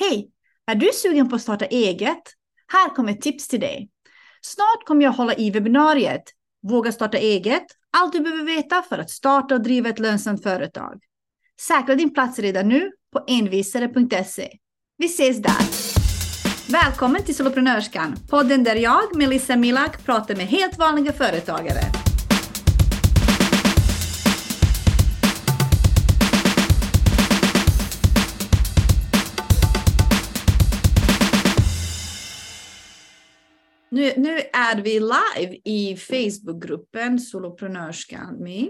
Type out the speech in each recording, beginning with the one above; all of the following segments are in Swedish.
Hej! Är du sugen på att starta eget? Här kommer ett tips till dig. Snart kommer jag hålla i webbinariet Våga starta eget. Allt du behöver veta för att starta och driva ett lönsamt företag. Säkra din plats redan nu på envisare.se. Vi ses där! Välkommen till Soloprenörskan, podden där jag, Melissa Milak, pratar med helt vanliga företagare. Nu, nu är vi live i Facebookgruppen Soloprenörskan. Me.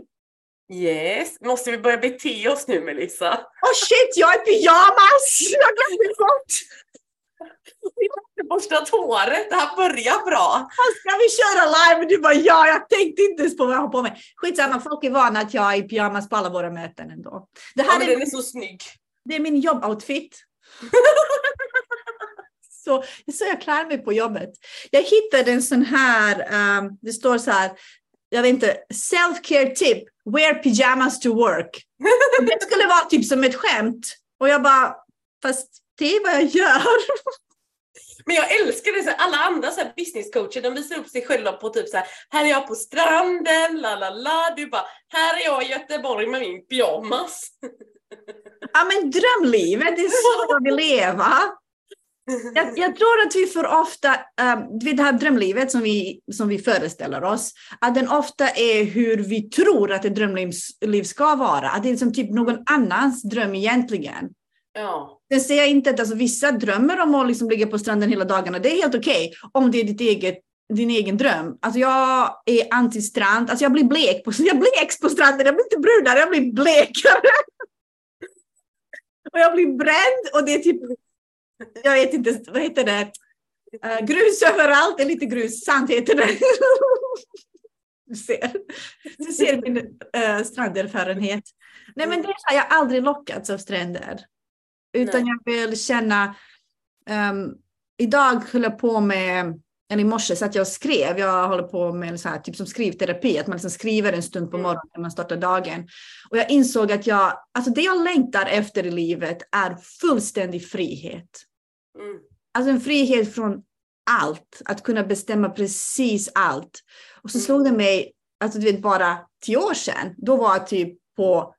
Yes, måste vi börja bete oss nu Melissa? Oh shit, jag är i pyjamas! Jag glömde bort! Vi måste borsta håret, det här börjar bra. Ska vi köra live? Du bara ja, jag tänkte inte ens på vad jag har på mig. Skitsamma, folk är vana att jag är i pyjamas på alla våra möten ändå. Det här ja, är, den är så snygg. Det är min jobboutfit. så, så jag klär mig på jobbet. Jag hittade en sån här, um, det står så här, jag vet inte, self-care tip, wear pyjamas to work. det skulle vara typ som ett skämt. Och jag bara, fast det är vad jag gör. Men jag älskar det, så alla andra så här businesscoacher de visar upp sig själva på typ så här, här är jag på stranden, la la la. Du bara, här är jag i Göteborg med min pyjamas. Ja men drömlivet, det är så vill leva. Jag, jag, tror att vi för ofta, um, det här drömlivet som vi, som vi föreställer oss, att den ofta är hur vi tror att ett drömliv ska vara. Att det är som typ någon annans dröm egentligen. Ja. Sen säger jag inte att alltså, vissa drömmer om att liksom ligga på stranden hela dagarna. Det är helt okej okay, om det är ditt eget, din egen dröm. Alltså jag är anti-strand. Alltså jag blir blek på, jag bleks på stranden. Jag blir inte brunare, jag blir blekare. och jag blir bränd och det är typ jag vet inte, vad heter det? Uh, grus överallt, eller lite grus, sand heter det. du ser, du ser min uh, stranderfarenhet. Nej men det har jag aldrig lockats av stränder. Utan Nej. jag vill känna, um, idag höll jag på med, eller i morse så att jag skrev, jag håller på med så här, typ som skrivterapi, att man liksom skriver en stund på mm. morgonen när man startar dagen. Och jag insåg att jag, alltså det jag längtar efter i livet är fullständig frihet. Mm. Alltså en frihet från allt, att kunna bestämma precis allt. Och så mm. slog det mig, alltså du vet bara tio år sedan, då var jag typ på,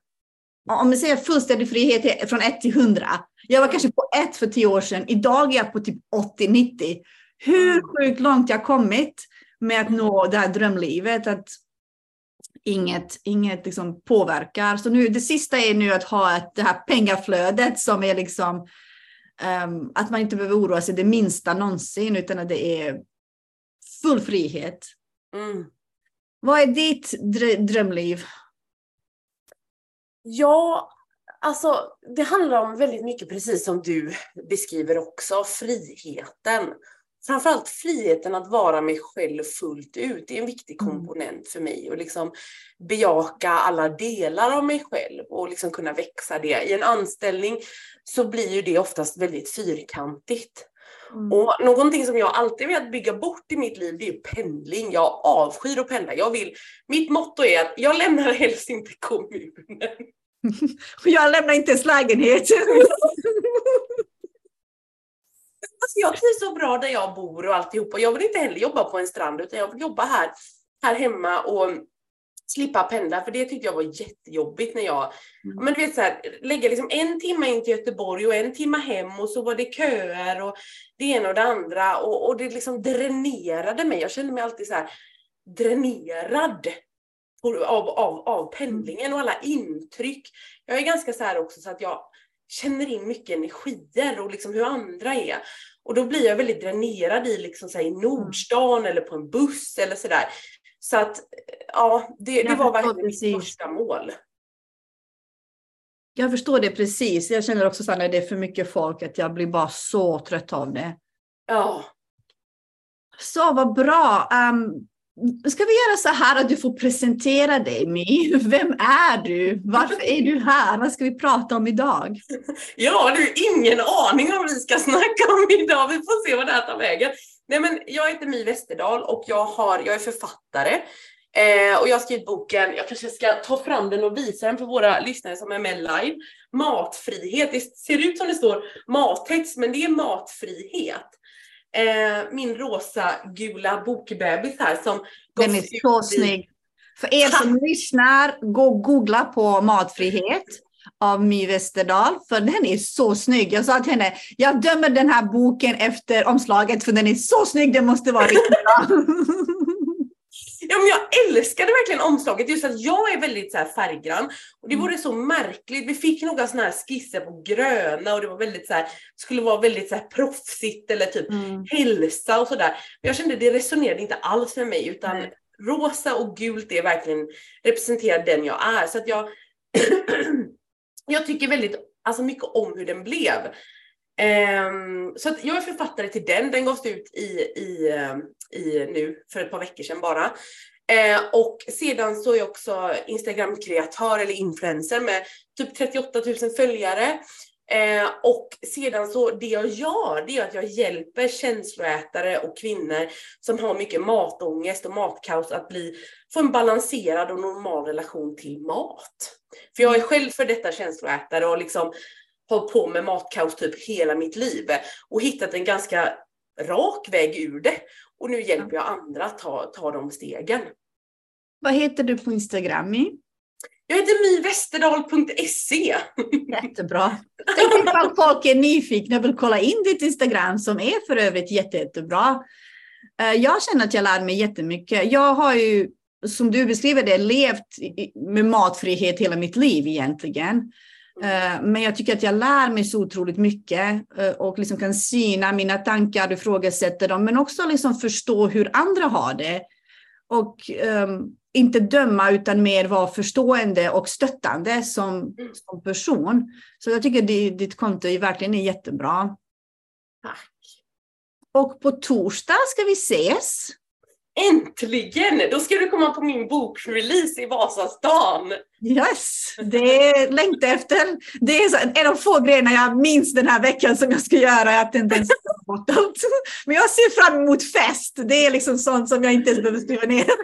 om man säger fullständig frihet från 1 till 100. Jag var kanske på 1 för tio år sedan, idag är jag på typ 80-90. Hur mm. sjukt långt jag kommit med att nå det här drömlivet, att inget, inget liksom påverkar. Så nu, det sista är nu att ha ett, det här pengaflödet som är liksom att man inte behöver oroa sig det minsta någonsin, utan att det är full frihet. Mm. Vad är ditt drömliv? Ja, alltså det handlar om väldigt mycket precis som du beskriver också, friheten framförallt friheten att vara mig själv fullt ut det är en viktig mm. komponent för mig och liksom bejaka alla delar av mig själv och liksom kunna växa det. I en anställning så blir ju det oftast väldigt fyrkantigt. Mm. Och någonting som jag alltid velat bygga bort i mitt liv det är pendling. Jag avskyr att pendla. Jag vill, mitt motto är att jag lämnar helst inte kommunen. jag lämnar inte ens lägenhet. Alltså jag trivs så bra där jag bor och alltihopa. Jag vill inte heller jobba på en strand utan jag vill jobba här, här hemma och slippa pendla för det tyckte jag var jättejobbigt när jag, mm. men du vet så här, lägga liksom en timme in till Göteborg och en timme hem och så var det köer och det ena och det andra och, och det liksom dränerade mig. Jag kände mig alltid så här dränerad av, av, av pendlingen och alla intryck. Jag är ganska så här också så att jag känner in mycket energier och liksom hur andra är. Och då blir jag väldigt dränerad i, liksom, så här, i Nordstan eller på en buss eller sådär. Så att ja, det, det var verkligen mitt första mål. Jag förstår det precis. Jag känner också så när det är för mycket folk att jag blir bara så trött av det. Ja. Så vad bra. Um, Ska vi göra så här att du får presentera dig, My? Vem är du? Varför är du här? Vad ska vi prata om idag? Ja, du, ingen aning om vad vi ska snacka om idag. Vi får se vad det här tar vägen. Nej, men jag heter My Westerdahl och jag, har, jag är författare. Eh, och jag har skrivit boken, jag kanske ska ta fram den och visa den för våra lyssnare som är med live. Matfrihet, det ser ut som det står mattext men det är matfrihet. Eh, min rosa gula bokbebis här som Den är så snygg. För er som lyssnar, gå och googla på matfrihet av My Westerdahl, för den är så snygg. Jag sa till henne, jag dömer den här boken efter omslaget, för den är så snygg, den måste vara riktigt bra. Ja, men jag älskade verkligen omslaget, just att jag är väldigt så här färggrann. Och det mm. vore så märkligt. Vi fick några sådana här skisser på gröna och det var väldigt så här, skulle vara väldigt så här proffsigt eller typ mm. hälsa och sådär. Men jag kände det resonerade inte alls med mig utan mm. rosa och gult är verkligen representerar den jag är. Så att jag, jag tycker väldigt alltså mycket om hur den blev. Um, så att jag är författare till den, den gavs ut i, i, um, i nu för ett par veckor sedan bara. Eh, och sedan så är jag också Instagram-kreatör eller influencer med typ 38 000 följare. Eh, och sedan så det jag gör, det är att jag hjälper känsloätare och kvinnor som har mycket matångest och matkaos att bli, få en balanserad och normal relation till mat. För jag är själv för detta känsloätare och liksom hållit på med matkaos typ hela mitt liv och hittat en ganska rak väg ur det. Och nu hjälper jag andra att ta, ta de stegen. Vad heter du på Instagram? Jag heter myvesterdal.se. Jättebra. Tänk ifall folk är nyfikna och vill kolla in ditt Instagram som är för övrigt jätte, jättebra. Eh, jag känner att jag lär mig jättemycket. Jag har ju, som du beskriver det, levt med matfrihet hela mitt liv egentligen. Eh, men jag tycker att jag lär mig så otroligt mycket eh, och liksom kan syna mina tankar, ifrågasätta dem, men också liksom förstå hur andra har det. Och um, inte döma utan mer vara förstående och stöttande som, mm. som person. Så jag tycker att ditt konto är verkligen är jättebra. Tack. Och på torsdag ska vi ses. Äntligen! Då ska du komma på min bokrelease i Vasastan. Yes, det längtar efter. Det är en av få grejerna jag minns den här veckan som jag ska göra. Jag inte ens bort allt. Men jag ser fram emot fest. Det är liksom sånt som jag inte ens behöver skriva ner.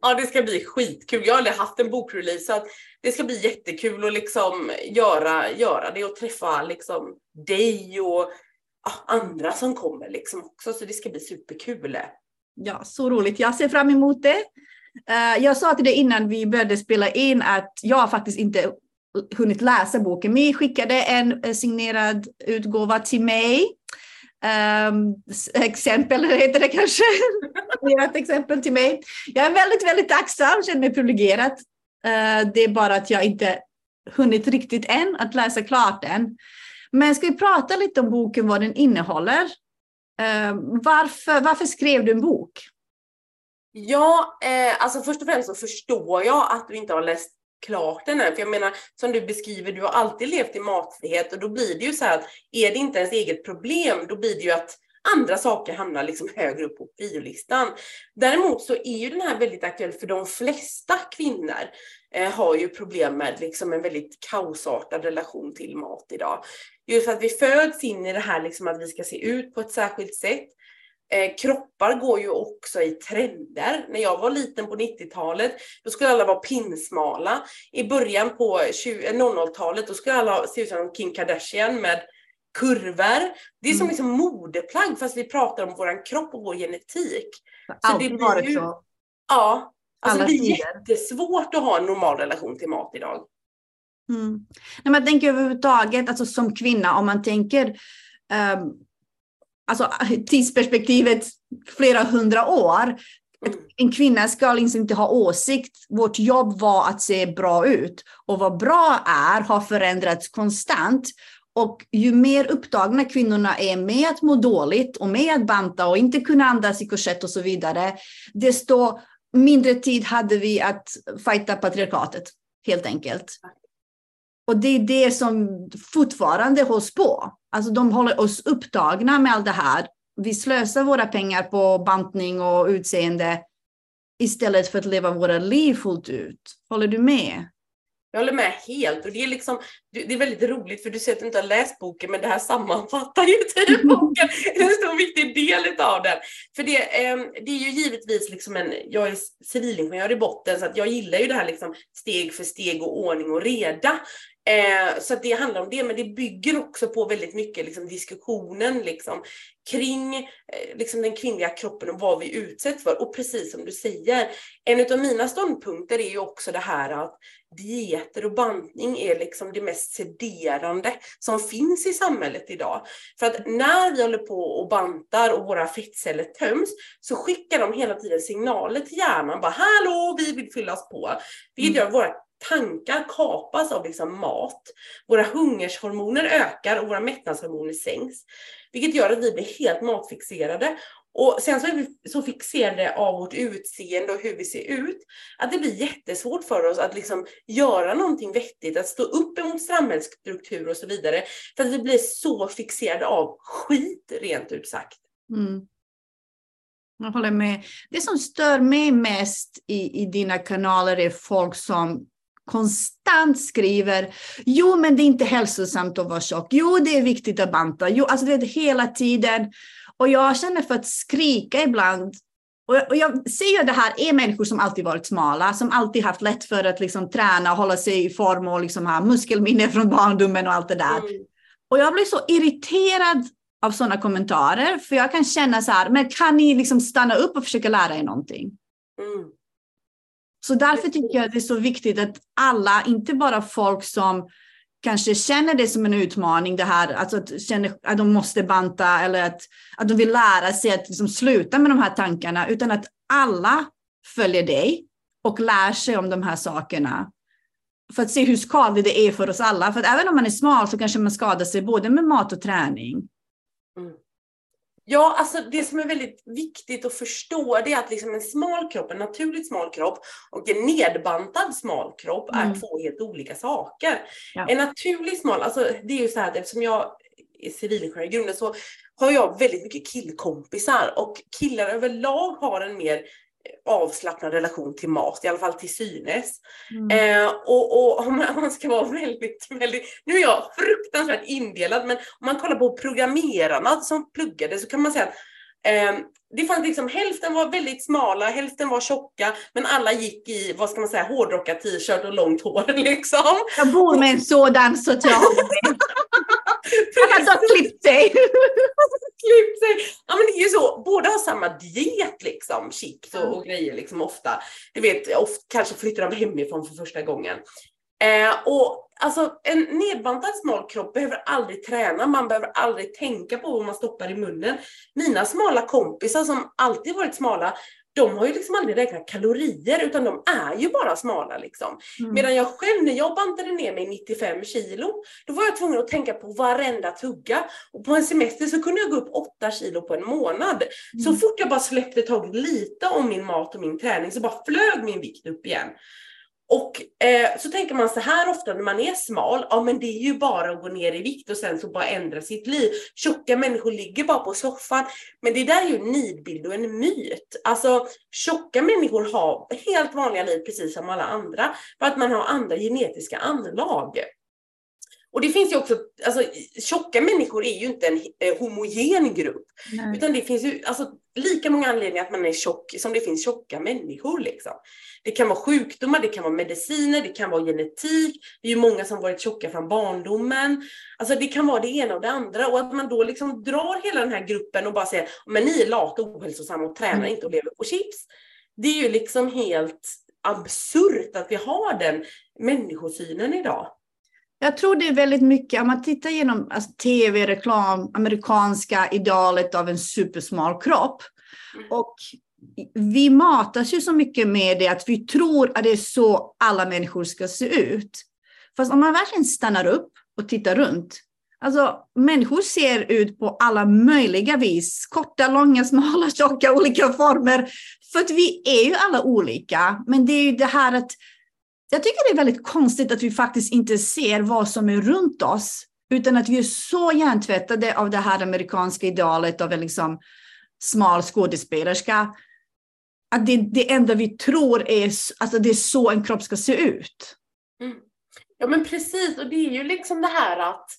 Ja, det ska bli skitkul. Jag har aldrig haft en bokrelease så det ska bli jättekul att liksom göra, göra det och träffa liksom dig och andra som kommer liksom också, så det ska bli superkul. Ja, så roligt. Jag ser fram emot det. Uh, jag sa till dig innan vi började spela in att jag faktiskt inte hunnit läsa boken. Mi skickade en eh, signerad utgåva till mig. Um, exempel heter det kanske. Ett exempel till mig. Jag är väldigt, väldigt tacksam, känner mig privilegierad. Uh, det är bara att jag inte hunnit riktigt än att läsa klart den. Men ska vi prata lite om boken, vad den innehåller? Eh, varför, varför skrev du en bok? Ja, eh, alltså först och främst så förstår jag att du inte har läst klart den än. För jag menar, som du beskriver, du har alltid levt i matfrihet och då blir det ju så här att är det inte ens eget problem, då blir det ju att andra saker hamnar liksom högre upp på biolistan. Däremot så är ju den här väldigt aktuell för de flesta kvinnor eh, har ju problem med liksom en väldigt kaosartad relation till mat idag. Just för att vi föds in i det här liksom att vi ska se ut på ett särskilt sätt. Eh, kroppar går ju också i trender. När jag var liten på 90-talet, då skulle alla vara pinsmala. I början på 00-talet, då skulle alla se ut som Kim Kardashian med kurvor. Det är som mm. liksom modeplagg fast vi pratar om vår kropp och vår genetik. Så det blir ju, så. Ja. Alltså det blir jättesvårt att ha en normal relation till mat idag. Mm. När man tänker överhuvudtaget, alltså som kvinna, om man tänker um, alltså tidsperspektivet flera hundra år. Mm. En kvinna ska liksom inte ha åsikt. Vårt jobb var att se bra ut. Och vad bra är har förändrats konstant. Och ju mer upptagna kvinnorna är med att må dåligt och med att banta och inte kunna andas i korsett och så vidare, desto mindre tid hade vi att fighta patriarkatet, helt enkelt. Och det är det som fortfarande hålls på. Alltså de håller oss upptagna med allt det här. Vi slösar våra pengar på bantning och utseende istället för att leva våra liv fullt ut. Håller du med? Jag håller med helt och det är liksom, det är väldigt roligt för du säger att du inte har läst boken men det här sammanfattar ju typ boken. Det är en stor viktig del av den. För det, ehm, det är ju givetvis liksom en, jag är civilingenjör i botten så att jag gillar ju det här liksom steg för steg och ordning och reda. Eh, så det handlar om det, men det bygger också på väldigt mycket liksom, diskussionen liksom, kring eh, liksom, den kvinnliga kroppen och vad vi utsätts för. Och precis som du säger, en av mina ståndpunkter är ju också det här att dieter och bantning är liksom det mest sederande som finns i samhället idag. För att när vi håller på och bantar och våra fettceller töms så skickar de hela tiden signaler till hjärnan bara hallå, vi vill fyllas på. Vilket mm. gör våra tankar kapas av liksom mat. Våra hungershormoner ökar och våra mättnadshormoner sänks. Vilket gör att vi blir helt matfixerade. Och sen så är vi så fixerade av vårt utseende och hur vi ser ut att det blir jättesvårt för oss att liksom göra någonting vettigt, att stå upp emot samhällsstruktur och så vidare. För att vi blir så fixerade av skit rent ut sagt. Mm. Jag håller med. Det som stör mig mest i, i dina kanaler är folk som konstant skriver, jo men det är inte hälsosamt att vara tjock, jo det är viktigt att banta, jo alltså det är hela tiden. Och jag känner för att skrika ibland. Och jag, och jag ser ju det här är människor som alltid varit smala, som alltid haft lätt för att liksom träna och hålla sig i form och liksom ha muskelminne från barndomen och allt det där. Mm. Och jag blir så irriterad av sådana kommentarer, för jag kan känna så här, men kan ni liksom stanna upp och försöka lära er någonting? Mm. Så därför tycker jag det är så viktigt att alla, inte bara folk som kanske känner det som en utmaning, det här, alltså att, känner att de måste banta eller att, att de vill lära sig att liksom sluta med de här tankarna, utan att alla följer dig och lär sig om de här sakerna. För att se hur skadligt det är för oss alla. För att även om man är smal så kanske man skadar sig både med mat och träning. Ja, alltså det som är väldigt viktigt att förstå det är att liksom en smal kropp, en naturligt smal kropp och en nedbantad smal kropp mm. är två helt olika saker. Ja. En naturlig smal, alltså det är ju så här att eftersom jag är civilingenjör i grunden så har jag väldigt mycket killkompisar och killar överlag har en mer avslappnad relation till mat, i alla fall till synes. Mm. Eh, och, och om, man, ska vara väldigt, väldigt, nu är jag fruktansvärt indelad, men om man kollar på programmerarna som pluggade så kan man säga att eh, det fanns liksom, hälften var väldigt smala, hälften var tjocka, men alla gick i, vad ska man säga, hårdrockad t-shirt och långt hår liksom. Jag bor med en sådan så jag har klippt sig. klippt sig. Ja men det är ju så, båda har samma diet liksom, chict och, och grejer liksom ofta. Du vet, ofta, kanske flyttar de hemifrån för första gången. Eh, och alltså en nedbantad smal kropp behöver aldrig träna, man behöver aldrig tänka på vad man stoppar i munnen. Mina smala kompisar som alltid varit smala, de har ju liksom aldrig räknat kalorier utan de är ju bara smala liksom. Mm. Medan jag själv när jag bantade ner mig 95 kilo, då var jag tvungen att tänka på varenda tugga. Och på en semester så kunde jag gå upp 8 kilo på en månad. Mm. Så fort jag bara släppte taget lite om min mat och min träning så bara flög min vikt upp igen. Och eh, så tänker man så här ofta när man är smal, ja men det är ju bara att gå ner i vikt och sen så bara ändra sitt liv. Tjocka människor ligger bara på soffan. Men det där är ju en nidbild och en myt. Alltså tjocka människor har helt vanliga liv precis som alla andra, för att man har andra genetiska anlag. Och det finns ju också, alltså tjocka människor är ju inte en eh, homogen grupp. Nej. Utan det finns ju alltså, lika många anledningar att man är tjock som det finns tjocka människor. Liksom. Det kan vara sjukdomar, det kan vara mediciner, det kan vara genetik. Det är ju många som varit tjocka från barndomen. Alltså det kan vara det ena och det andra. Och att man då liksom drar hela den här gruppen och bara säger, men ni är lata och ohälsosamma och tränar mm. inte och lever på chips. Det är ju liksom helt absurt att vi har den människosynen idag. Jag tror det är väldigt mycket, om man tittar genom alltså, tv, reklam, amerikanska idealet av en supersmal kropp. Mm. Och vi matas ju så mycket med det att vi tror att det är så alla människor ska se ut. Fast om man verkligen stannar upp och tittar runt, alltså människor ser ut på alla möjliga vis, korta, långa, smala, tjocka, olika former. För att vi är ju alla olika, men det är ju det här att jag tycker det är väldigt konstigt att vi faktiskt inte ser vad som är runt oss, utan att vi är så hjärntvättade av det här amerikanska idealet av en liksom smal skådespelerska. Att det, det enda vi tror är, alltså det är så en kropp ska se ut. Mm. Ja men precis, och det är ju liksom det här att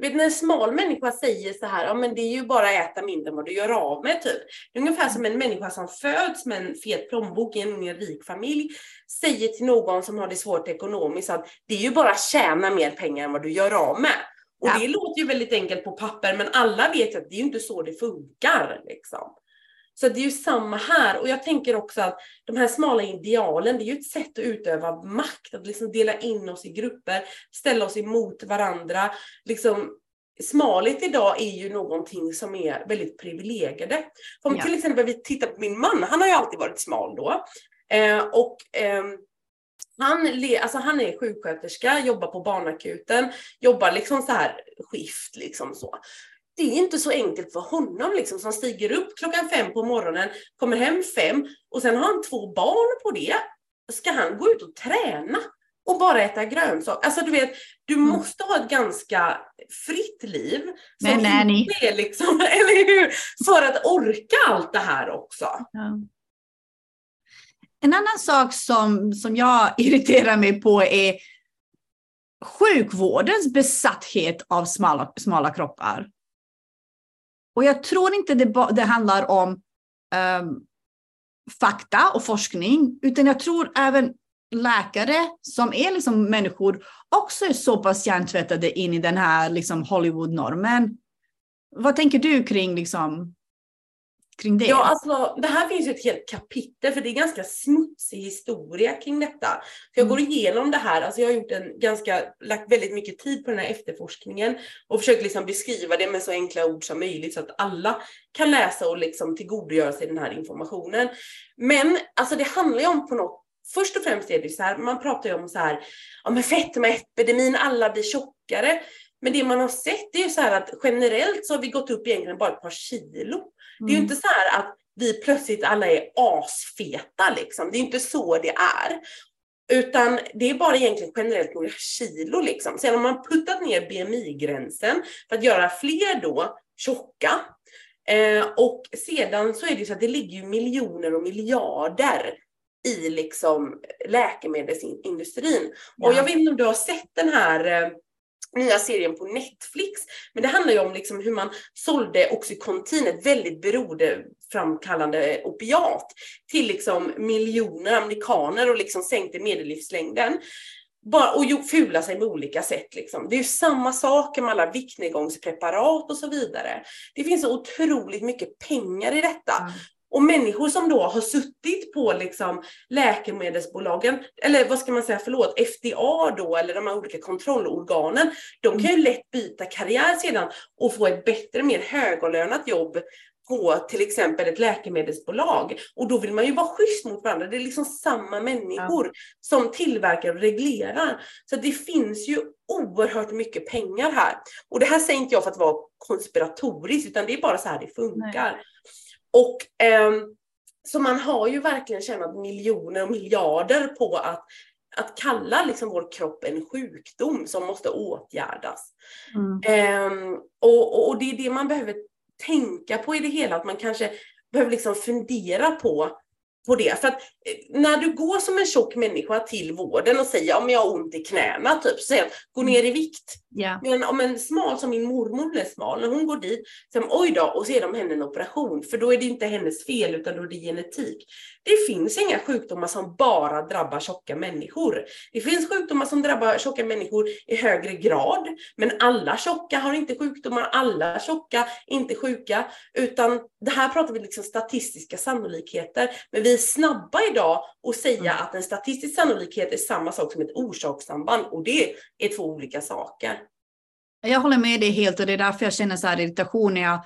du vet när en smal människa säger så här, ja men det är ju bara att äta mindre än vad du gör av med typ. Det är ungefär som en människa som föds med en fet plånbok i en rik familj, säger till någon som har det svårt ekonomiskt att det är ju bara att tjäna mer pengar än vad du gör av med. Och ja. det låter ju väldigt enkelt på papper, men alla vet att det är ju inte så det funkar. Liksom. Så det är ju samma här. Och jag tänker också att de här smala idealen, det är ju ett sätt att utöva makt, att liksom dela in oss i grupper, ställa oss emot varandra. Liksom, smalhet idag är ju någonting som är väldigt privilegierade. Om ja. till exempel vi tittar på min man, han har ju alltid varit smal då. Eh, och eh, han, alltså han är sjuksköterska, jobbar på barnakuten, jobbar liksom så här skift liksom så det är inte så enkelt för honom liksom, som stiger upp klockan fem på morgonen, kommer hem fem och sen har han två barn på det. Ska han gå ut och träna och bara äta grönsaker? Alltså du vet, du mm. måste ha ett ganska fritt liv. Som nej. Är liksom, eller hur? För att orka allt det här också. Ja. En annan sak som, som jag irriterar mig på är sjukvårdens besatthet av smala, smala kroppar. Och jag tror inte det, det handlar om um, fakta och forskning, utan jag tror även läkare som är liksom människor också är så pass hjärntvättade in i den här liksom Hollywood-normen. Vad tänker du kring liksom, kring det? Ja, alltså det här finns ju ett helt kapitel för det är ganska smutsig historia kring detta. För jag går mm. igenom det här, alltså jag har gjort en ganska, lagt väldigt mycket tid på den här efterforskningen och försökt liksom beskriva det med så enkla ord som möjligt så att alla kan läsa och liksom tillgodogöra sig den här informationen. Men alltså det handlar ju om på något Först och främst är det så här, man pratar ju om så här, ja men fetmaepidemin, alla blir tjockare. Men det man har sett är ju så här att generellt så har vi gått upp egentligen bara ett par kilo. Det är ju mm. inte så här att vi plötsligt alla är asfeta liksom. Det är inte så det är. Utan det är bara egentligen generellt några kilo liksom. Sen har man puttat ner BMI-gränsen för att göra fler då tjocka. Eh, och sedan så är det ju så att det ligger ju miljoner och miljarder i liksom läkemedelsindustrin. Ja. Och jag vet inte om du har sett den här eh, nya serien på Netflix. Men det handlar ju om liksom hur man sålde Oxycontin, ett väldigt beroendeframkallande opiat, till liksom miljoner amerikaner och liksom sänkte medellivslängden. Bara, och fula sig med olika sätt. Liksom. Det är ju samma sak med alla viktnedgångspreparat och så vidare. Det finns så otroligt mycket pengar i detta. Mm. Och människor som då har suttit på liksom läkemedelsbolagen, eller vad ska man säga, förlåt, FDA då, eller de här olika kontrollorganen, de kan ju mm. lätt byta karriär sedan och få ett bättre, mer högavlönat jobb på till exempel ett läkemedelsbolag. Och då vill man ju vara schysst mot varandra. Det är liksom samma människor ja. som tillverkar och reglerar. Så det finns ju oerhört mycket pengar här. Och det här säger inte jag för att vara konspiratoriskt, utan det är bara så här det funkar. Nej. Och eh, så man har ju verkligen tjänat miljoner och miljarder på att, att kalla liksom vår kropp en sjukdom som måste åtgärdas. Mm. Eh, och, och det är det man behöver tänka på i det hela, att man kanske behöver liksom fundera på på det. För att eh, när du går som en tjock människa till vården och säger om jag har ont i knäna, typ, så säger gå ner i vikt. Yeah. Men om en smal som min mormor blev smal, när hon går dit, så oj då, och så ger de henne en operation, för då är det inte hennes fel utan då är det genetik. Det finns inga sjukdomar som bara drabbar tjocka människor. Det finns sjukdomar som drabbar tjocka människor i högre grad, men alla tjocka har inte sjukdomar, alla tjocka är inte sjuka, utan det här pratar vi liksom statistiska sannolikheter, men vi är snabba idag att säga mm. att en statistisk sannolikhet är samma sak som ett orsakssamband och det är två olika saker. Jag håller med dig helt och det är därför jag känner så här irritation när jag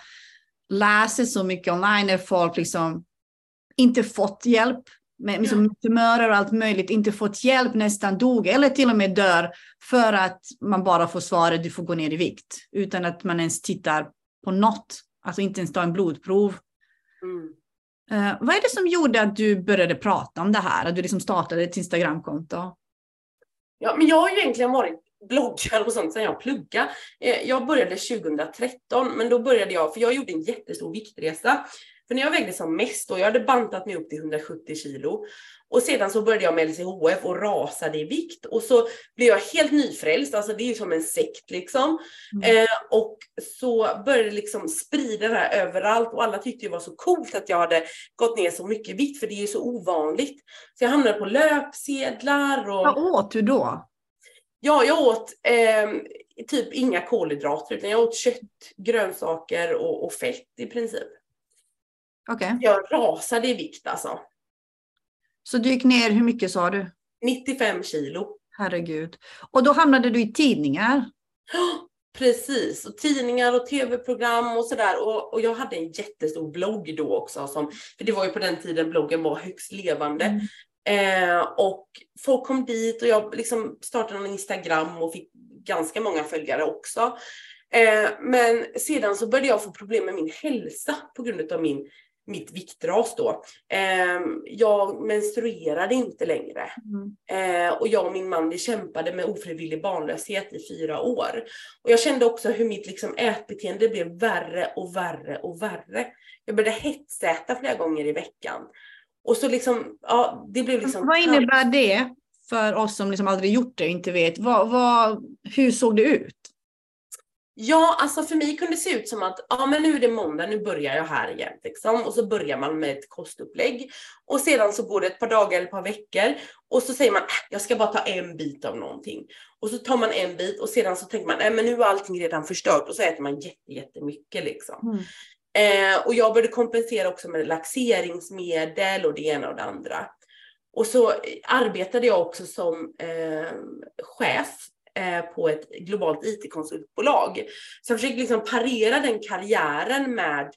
läser så mycket online när folk liksom inte fått hjälp med liksom, tumörer och allt möjligt, inte fått hjälp, nästan dog eller till och med dör för att man bara får svaret du får gå ner i vikt utan att man ens tittar på något, alltså inte ens ta en blodprov. Mm. Uh, vad är det som gjorde att du började prata om det här, att du liksom startade ett Instagramkonto? Ja, men jag har ju egentligen varit bloggare och sånt sedan jag pluggade. Eh, jag började 2013, men då började jag, för jag gjorde en jättestor viktresa För när jag vägde som mest och jag hade bantat mig upp till 170 kilo och sedan så började jag med LCHF och rasade i vikt och så blev jag helt nyfrälst, alltså det är ju som en sekt liksom. Mm. Eh, och så började det liksom sprida det här överallt och alla tyckte det var så coolt att jag hade gått ner så mycket vikt för det är ju så ovanligt. Så jag hamnade på löpsedlar och... Vad åt du då? Ja, jag åt eh, typ inga kolhydrater utan jag åt kött, grönsaker och, och fett i princip. Okay. Jag rasade i vikt alltså. Så du gick ner, hur mycket sa du? 95 kilo. Herregud. Och då hamnade du i tidningar? Precis, och tidningar och tv-program och sådär. Och, och jag hade en jättestor blogg då också, som, för det var ju på den tiden bloggen var högst levande. Mm. Eh, och folk kom dit och jag liksom startade en Instagram och fick ganska många följare också. Eh, men sedan så började jag få problem med min hälsa på grund av min mitt viktras då. Eh, jag menstruerade inte längre. Mm. Eh, och jag och min man vi kämpade med ofrivillig barnlöshet i fyra år. Och jag kände också hur mitt liksom, ätbeteende blev värre och värre och värre. Jag började hetsäta flera gånger i veckan. Och så liksom, ja, det blev liksom... Vad innebär det för oss som liksom aldrig gjort det och inte vet? Vad, vad, hur såg det ut? Ja, alltså för mig kunde det se ut som att ja, men nu är det måndag, nu börjar jag här igen. Liksom. Och så börjar man med ett kostupplägg. Och sedan så går det ett par dagar eller ett par veckor. Och så säger man, äh, jag ska bara ta en bit av någonting. Och så tar man en bit och sedan så tänker man, nej men nu är allting redan förstört. Och så äter man jätte, jättemycket liksom. Mm. Eh, och jag började kompensera också med laxeringsmedel och det ena och det andra. Och så arbetade jag också som eh, chef på ett globalt IT-konsultbolag. Så jag försökte liksom parera den karriären med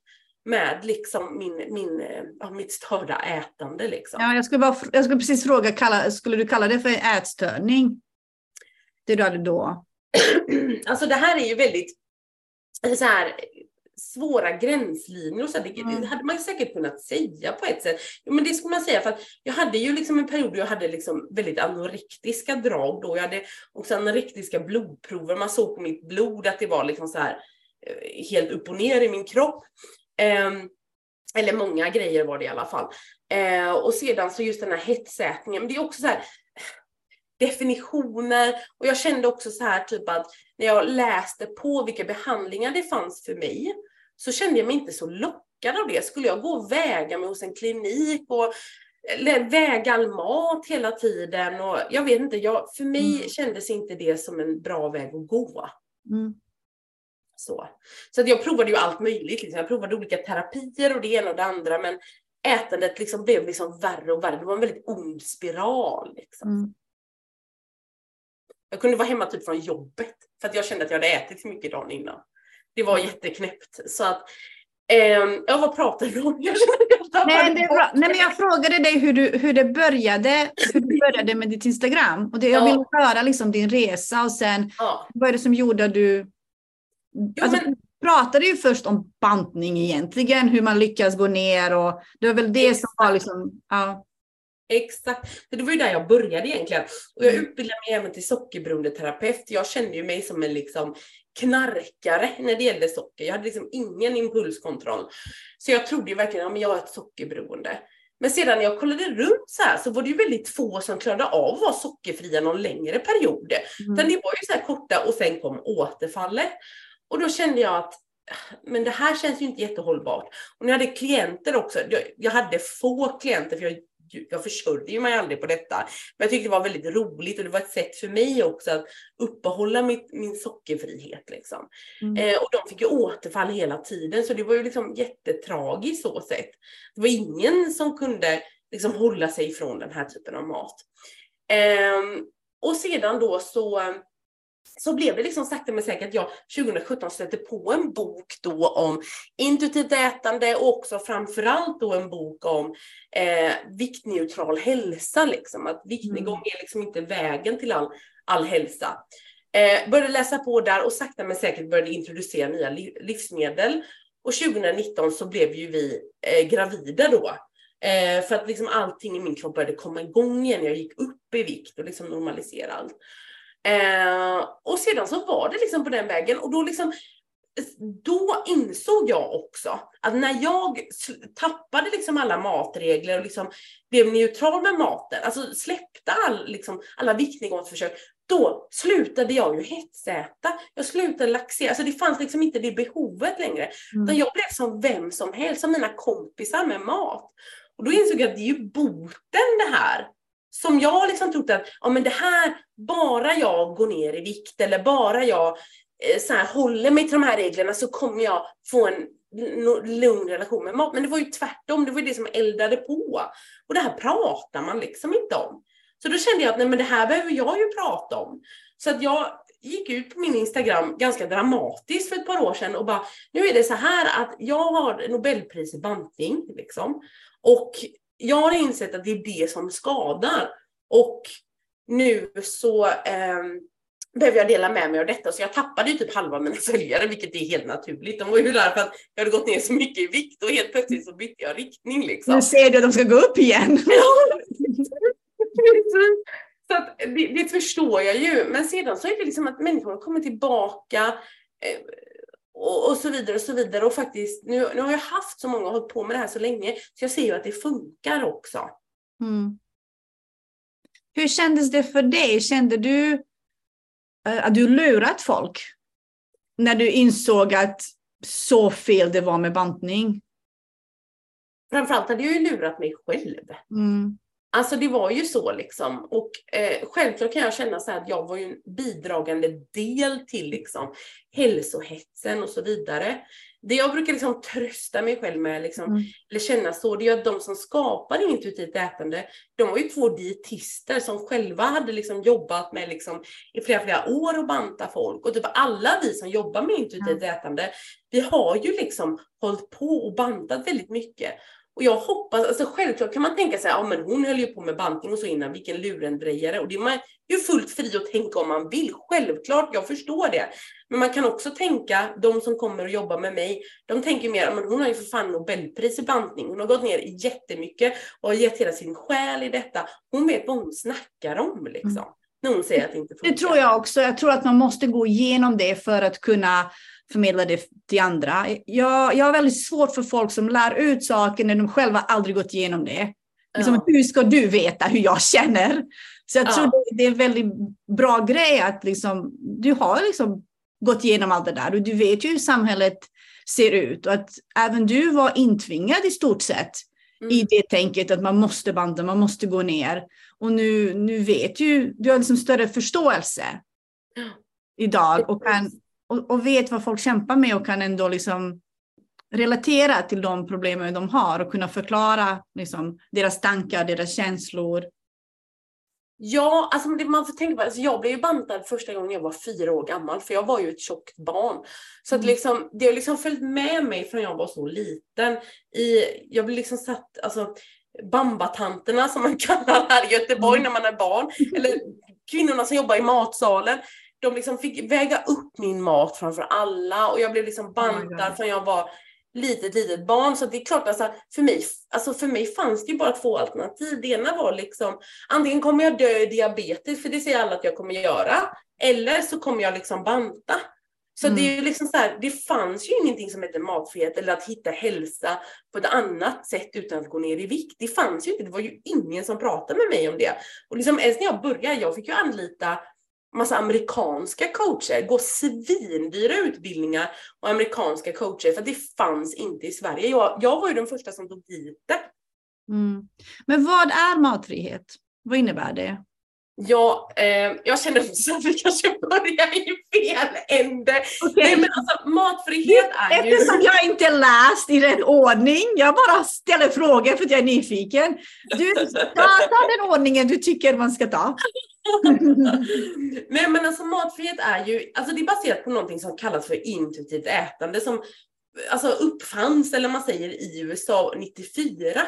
med liksom min, min, eh, ja, mitt störda ätande. Liksom. Ja, jag, skulle bara, jag skulle precis fråga, kalla, skulle du kalla det för ätstörning? Det du hade då? alltså det här är ju väldigt så här, svåra gränslinjer och så. Det, mm. hade man säkert kunnat säga på ett sätt. Men det skulle man säga för att jag hade ju liksom en period då jag hade liksom väldigt anorektiska drag då. Jag hade också anorektiska blodprover. Man såg på mitt blod att det var liksom så här eh, helt upp och ner i min kropp. Eh, eller många grejer var det i alla fall. Eh, och sedan så just den här hetsätningen. Men det är också så här definitioner och jag kände också så här typ att när jag läste på vilka behandlingar det fanns för mig så kände jag mig inte så lockad av det. Skulle jag gå och väga mig hos en klinik och väga all mat hela tiden och jag vet inte, jag, för mig mm. kändes inte det som en bra väg att gå. Mm. Så, så att jag provade ju allt möjligt. Liksom. Jag provade olika terapier och det ena och det andra men ätandet liksom blev liksom värre och värre. Det var en väldigt ond spiral. Liksom. Mm. Jag kunde vara hemma typ från jobbet för att jag kände att jag hade ätit för mycket dagen innan. Det var jätteknäppt. Så att, eh, ja vad pratar du om? Jag Nej, det bra. Nej, men jag frågade dig hur, du, hur det började, hur du började med ditt Instagram. Och det, jag vill höra liksom din resa och sen ja. vad är det som gjorde att du... Jo, alltså, men... Du pratade ju först om bantning egentligen, hur man lyckas gå ner och det var väl det som var liksom... Ja. Exakt, det var ju där jag började egentligen. Och jag mm. utbildade mig även till sockerberoendeterapeut. Jag kände ju mig som en liksom knarkare när det gällde socker. Jag hade liksom ingen impulskontroll. Så jag trodde ju verkligen att jag har ett sockerberoende. Men sedan när jag kollade runt så här så var det ju väldigt få som klarade av att vara sockerfria någon längre period. Mm. Det var ju så här korta och sen kom återfallet. Och då kände jag att men det här känns ju inte jättehållbart. Och när jag hade klienter också, jag, jag hade få klienter för jag jag försörjer mig aldrig på detta. Men jag tyckte det var väldigt roligt och det var ett sätt för mig också att uppehålla mitt, min sockerfrihet. Liksom. Mm. Eh, och de fick ju återfall hela tiden så det var ju liksom jättetragiskt så sätt. Det var ingen som kunde liksom hålla sig ifrån den här typen av mat. Eh, och sedan då så så blev det liksom sakta men säkert att jag 2017 stötte på en bok då om intuitivt ätande och också framförallt då en bok om eh, viktneutral hälsa. Liksom. Att viktnedgång mm. är liksom inte vägen till all, all hälsa. Eh, började läsa på där och sakta men säkert började introducera nya livsmedel. Och 2019 så blev ju vi eh, gravida då. Eh, för att liksom allting i min kropp började komma igång igen. Jag gick upp i vikt och liksom normaliserade allt. Eh, och sedan så var det liksom på den vägen och då liksom då insåg jag också att när jag tappade liksom alla matregler och liksom blev neutral med maten, alltså släppte all, liksom, alla viktnedgångsförsök, då slutade jag ju hetsäta. Jag slutade laxera, alltså det fanns liksom inte det behovet längre. Mm. Utan jag blev som vem som helst, som mina kompisar med mat. Och då insåg jag att det är ju boten det här. Som jag liksom trodde att, ja men det här, bara jag går ner i vikt eller bara jag eh, så här, håller mig till de här reglerna så kommer jag få en lugn relation med mat. Men det var ju tvärtom, det var ju det som eldade på. Och det här pratar man liksom inte om. Så då kände jag att nej, men det här behöver jag ju prata om. Så att jag gick ut på min Instagram ganska dramatiskt för ett par år sedan och bara, nu är det så här att jag har Nobelpris i bantning liksom. Och jag har insett att det är det som skadar. Och nu så eh, behöver jag dela med mig av detta. Så jag tappade ju typ halva mina följare, vilket är helt naturligt. De var ju där för att jag hade gått ner så mycket i vikt och helt plötsligt så bytte jag riktning. Liksom. Nu ser du att de ska gå upp igen. så att, det, det, förstår jag ju. Men sedan så är det liksom att människor kommer tillbaka eh, och, och, så vidare och så vidare. Och faktiskt, nu, nu har jag haft så många och hållit på med det här så länge, så jag ser ju att det funkar också. Mm. Hur kändes det för dig? Kände du Eh, att du lurat folk när du insåg att så fel det var med bantning? Framförallt hade jag ju lurat mig själv. Mm. Alltså det var ju så liksom. Och eh, självklart kan jag känna så här att jag var ju en bidragande del till liksom hälsohetsen och så vidare det jag brukar liksom trösta mig själv med, liksom, mm. eller känna så, det är att de som skapar intuitivt ätande, de var ju två dietister som själva hade liksom jobbat med liksom, i flera, flera år att banta folk. Och typ alla vi som jobbar med intuitivt mm. ätande, vi har ju liksom hållit på och bantat väldigt mycket. Och jag hoppas, alltså självklart kan man tänka sig, ja men hon höll ju på med bantning och så innan, vilken lurendrejare. Och det är man ju fullt fri att tänka om man vill, självklart, jag förstår det. Men man kan också tänka, de som kommer och jobbar med mig, de tänker mer, men hon har ju för fan Nobelpris i bantning, hon har gått ner jättemycket och har gett hela sin själ i detta. Hon vet vad hon snackar om liksom. Mm. När hon säger att det inte funkar. Det tror jag också. Jag tror att man måste gå igenom det för att kunna förmedla det till andra. Jag, jag har väldigt svårt för folk som lär ut saker när de själva aldrig gått igenom det. Liksom, ja. Hur ska du veta hur jag känner? Så jag tror ja. det, det, är en väldigt bra grej att liksom, du har liksom gått igenom allt det där och du vet ju hur samhället ser ut och att även du var intvingad i stort sett mm. i det tänket att man måste banda, man måste gå ner. Och nu, nu vet ju, du har liksom större förståelse idag och, kan, och, och, vet vad folk kämpar med och kan ändå liksom relatera till de problemen de har och kunna förklara liksom, deras tankar, deras känslor. Ja, alltså man får tänka på alltså jag blev ju bantad första gången jag var fyra år gammal, för jag var ju ett tjockt barn. Så att mm. liksom, det har liksom följt med mig från jag var så liten. I, jag blev liksom satt, alltså bambatanterna som man kallar här i Göteborg mm. när man är barn, eller kvinnorna som jobbar i matsalen, de liksom fick väga upp min mat framför alla och jag blev liksom bantad oh från jag var litet, litet barn. Så det är klart, alltså, för, mig, alltså för mig fanns det ju bara två alternativ. Det ena var liksom, antingen kommer jag dö i diabetes, för det säger alla att jag kommer göra, eller så kommer jag liksom banta. Så mm. det är ju liksom så här, det fanns ju ingenting som hette matfrihet eller att hitta hälsa på ett annat sätt utan att gå ner i vikt. Det fanns ju inte, det var ju ingen som pratade med mig om det. Och liksom ens när jag började, jag fick ju anlita massa amerikanska coacher, gå svindyra utbildningar och amerikanska coacher för det fanns inte i Sverige. Jag, jag var ju den första som tog dit det. Mm. Men vad är matfrihet? Vad innebär det? Ja, eh, jag känner att vi kanske börjar i fel ände. Okay. Nej, men alltså, matfrihet är ju... Eftersom jag inte läst i rätt ordning, jag bara ställer frågor för att jag är nyfiken. Du, ta den ordningen du tycker man ska ta. Nej men alltså matfrihet är ju, alltså det är baserat på någonting som kallas för intuitivt ätande som alltså uppfanns, eller man säger i USA 94.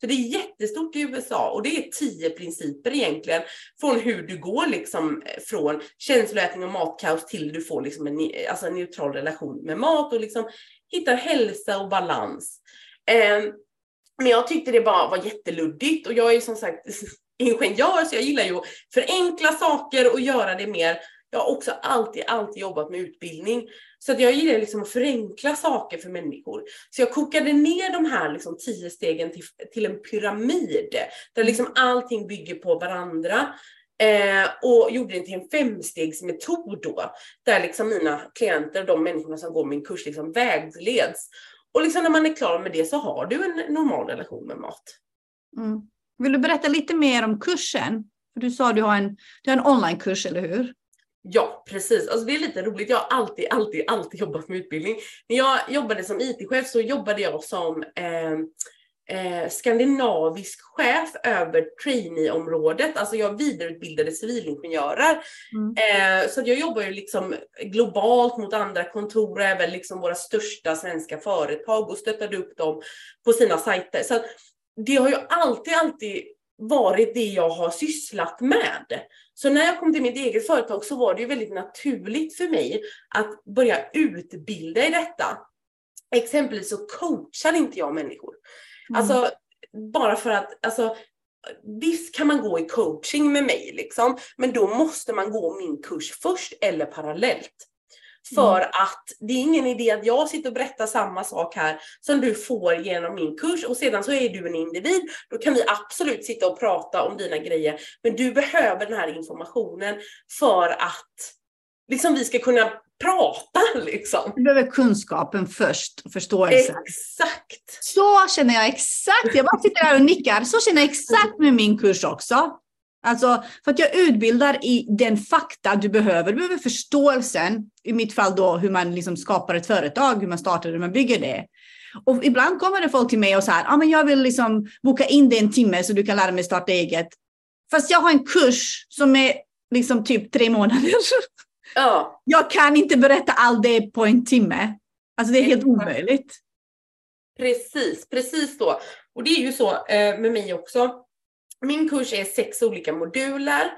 Så det är jättestort i USA och det är tio principer egentligen från hur du går liksom eh, från känsloätning och matkaos till du får liksom en, alltså en neutral relation med mat och liksom hittar hälsa och balans. Eh, men jag tyckte det bara var jätteluddigt och jag är som sagt ingenjör så jag gillar ju att förenkla saker och göra det mer Jag har också alltid, alltid jobbat med utbildning. Så att jag gillar liksom att förenkla saker för människor. Så jag kokade ner de här liksom tio stegen till, till en pyramid. Där liksom allting bygger på varandra. Eh, och gjorde det till en femstegsmetod då. Där liksom mina klienter, de människorna som går min kurs, liksom vägleds. Och liksom när man är klar med det så har du en normal relation med mat. Mm. Vill du berätta lite mer om kursen? För du sa att du har en, du har en onlinekurs, eller hur? Ja, precis. Alltså det är lite roligt. Jag har alltid, alltid, alltid jobbat med utbildning. När jag jobbade som IT-chef så jobbade jag som eh, eh, skandinavisk chef över trainee-området. Alltså jag vidareutbildade civilingenjörer. Mm. Eh, så jag jobbar ju liksom globalt mot andra kontor och även liksom våra största svenska företag och stöttade upp dem på sina sajter. Så det har ju alltid, alltid varit det jag har sysslat med. Så när jag kom till mitt eget företag så var det ju väldigt naturligt för mig att börja utbilda i detta. Exempelvis så coachar inte jag människor. Mm. Alltså bara för att, alltså Visst kan man gå i coaching med mig liksom, men då måste man gå min kurs först eller parallellt. För mm. att det är ingen idé att jag sitter och berättar samma sak här som du får genom min kurs och sedan så är du en individ. Då kan vi absolut sitta och prata om dina grejer. Men du behöver den här informationen för att liksom vi ska kunna prata liksom. Du behöver kunskapen först och förståelsen. Exakt! Så känner jag exakt. Jag bara sitter här och nickar. Så känner jag exakt med min kurs också. Alltså, för att jag utbildar i den fakta du behöver. Du behöver förståelsen, i mitt fall då hur man liksom skapar ett företag, hur man startar det, hur man bygger det. Och ibland kommer det folk till mig och säger, ah, men jag vill liksom boka in dig en timme så du kan lära mig starta eget. Fast jag har en kurs som är liksom typ tre månader. Ja. Jag kan inte berätta allt det på en timme. Alltså det är helt omöjligt. Precis, precis så. Och det är ju så eh, med mig också. Min kurs är sex olika moduler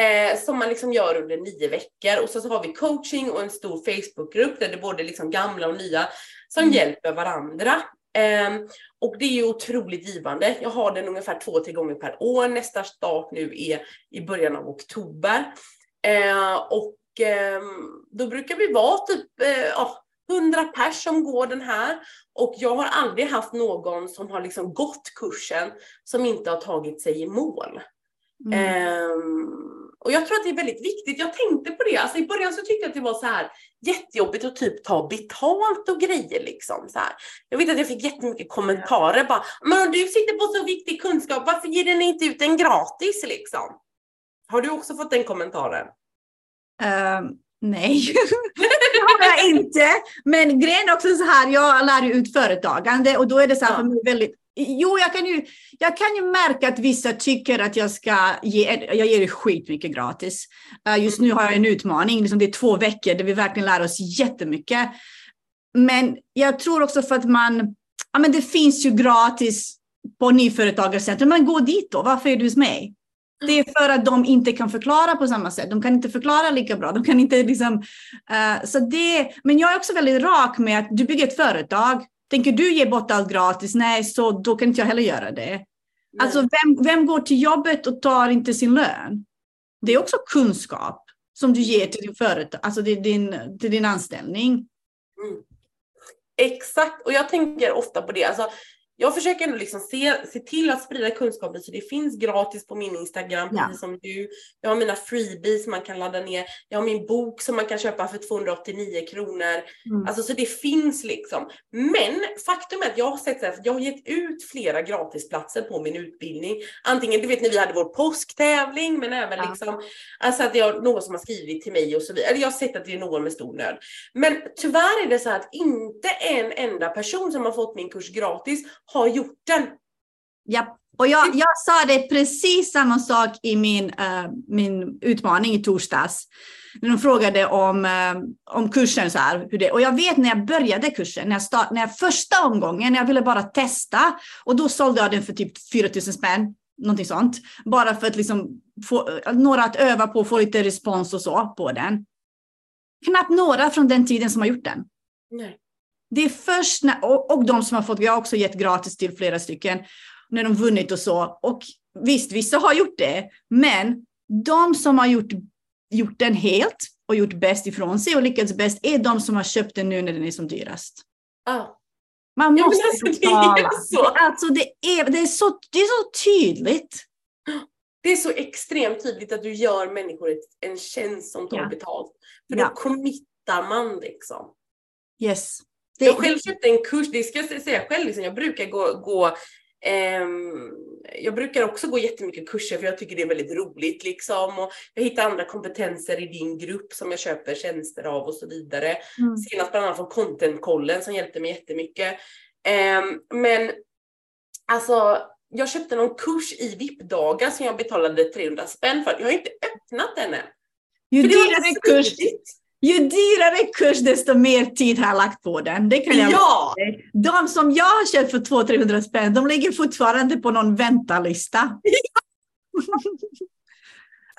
eh, som man liksom gör under nio veckor och så, så har vi coaching och en stor Facebookgrupp där det är både liksom gamla och nya som mm. hjälper varandra. Eh, och det är ju otroligt givande. Jag har den ungefär två, tre gånger per år. Nästa start nu är i början av oktober. Eh, och ehm, då brukar vi vara typ eh, 100 pers som går den här och jag har aldrig haft någon som har liksom gått kursen som inte har tagit sig i mål. Mm. Um, och jag tror att det är väldigt viktigt. Jag tänkte på det. Alltså I början så tyckte jag att det var så här jättejobbigt att typ ta betalt och grejer. Liksom, så här. Jag vet att jag fick jättemycket kommentarer. Bara, Men om du sitter på så viktig kunskap, varför ger den inte ut den gratis? Liksom? Har du också fått den kommentaren? Um, Nej, har jag inte. Men grejen är också så här, jag lär ju ut företagande och då är det så här för mig väldigt Jo, jag kan, ju, jag kan ju märka att vissa tycker att jag ska ge, jag ger skitmycket gratis. Uh, just nu har jag en utmaning, liksom det är två veckor där vi verkligen lär oss jättemycket. Men jag tror också för att man, ja men det finns ju gratis på Nyföretagarcentrum, men gå dit då, varför är du hos mig? Det är för att de inte kan förklara på samma sätt. De kan inte förklara lika bra. De kan inte liksom, uh, så det, men jag är också väldigt rak med att du bygger ett företag. Tänker du ge bort allt gratis? Nej, så då kan inte jag heller göra det. Nej. Alltså vem, vem går till jobbet och tar inte sin lön? Det är också kunskap som du ger till din företag, alltså till din, till din anställning. Mm. Exakt, och jag tänker ofta på det. Alltså, jag försöker ändå liksom se, se till att sprida kunskapen så det finns gratis på min Instagram, ja. precis som du. Jag har mina freebies man kan ladda ner. Jag har min bok som man kan köpa för 289 kronor. Mm. Alltså så det finns liksom. Men faktum är att jag har sett att jag har gett ut flera gratisplatser på min utbildning. Antingen, du vet när vi hade vår påsktävling, men även ja. liksom, alltså att är någon som har skrivit till mig och så vidare. Eller jag har sett att det är någon med stor nöd. Men tyvärr är det så att inte en enda person som har fått min kurs gratis har gjort den. Ja, och jag, jag sa det precis samma sak i min, uh, min utmaning i torsdags. När de frågade om, uh, om kursen. Så här, hur det, och jag vet när jag började kursen, när jag, start, när jag första omgången, jag ville bara testa. Och då sålde jag den för typ 4 000 spänn. Någonting sånt. Bara för att liksom få några att öva på, få lite respons och så på den. Knappt några från den tiden som har gjort den. Nej. Det är först när, och, och de som har fått, vi har också gett gratis till flera stycken, när de vunnit och så. Och visst, vissa har gjort det, men de som har gjort, gjort den helt, och gjort bäst ifrån sig och lyckats bäst är de som har köpt den nu när den är som dyrast. Ja. Man Ja, måste alltså, det är betala. så. Alltså det är, det, är så, det är så tydligt. Det är så extremt tydligt att du gör människor en tjänst som tar Ja. betalt. För Ja. då committar man liksom. Yes. Det, Jag själv köpte en kurs, det ska jag säga själv, liksom, jag brukar gå, gå ehm, jag brukar också gå jättemycket kurser för jag tycker det är väldigt roligt liksom. Och jag hittar andra kompetenser i din grupp som jag köper tjänster av och så vidare. Mm. Senast bland annat från Contentkollen som hjälpte mig jättemycket. Ehm, men alltså, jag köpte någon kurs i VIP-dagar som jag betalade 300 spänn för. Jag har inte öppnat den än. ju, För det så kurs, smidigt. Ju dyrare kurs, desto mer tid har jag lagt på den. Det kan jag Ja! De som jag har köpt för 200-300 spänn, de ligger fortfarande på någon väntalista.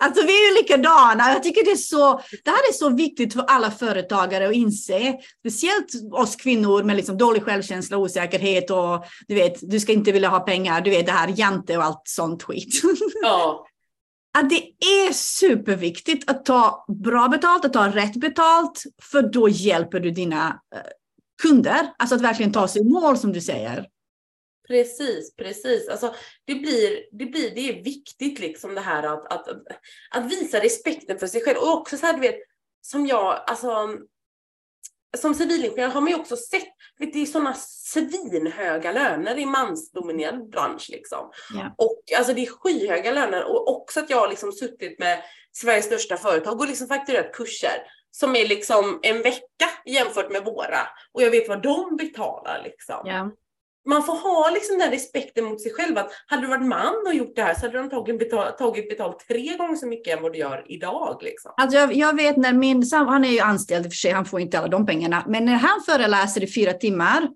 Alltså vi är ju likadana. Jag tycker det är så, det här är så viktigt för alla företagare att inse. Speciellt oss kvinnor med liksom dålig självkänsla, osäkerhet och du vet, du ska inte vilja ha pengar, du vet det här jante och allt sånt skit. Ja. Att det är superviktigt att ta bra betalt, att ta rätt betalt, för då hjälper du dina eh, kunder. Alltså att verkligen ta sig i mål som du säger. Precis, precis. Alltså, det, blir, det, blir, det är viktigt liksom det här att, att, att visa respekten för sig själv. Och också så här, du vet, som jag, alltså som civilingenjör har man ju också sett, vet, det är sådana svinhöga löner i mansdominerad bransch liksom. Ja. Och alltså det är skyhöga löner och också att jag har liksom suttit med Sveriges största företag och liksom fakturerat kurser som är liksom en vecka jämfört med våra. Och jag vet vad de betalar liksom Ja. Man får ha liksom den respekten mot sig själv att hade du varit man och gjort det här så hade du antagligen betalt, tagit betalt tre gånger så mycket än vad du gör idag. Liksom. Alltså jag, jag vet när min sam- han är ju anställd i och för sig, han får inte alla de pengarna, men när han föreläser i fyra timmar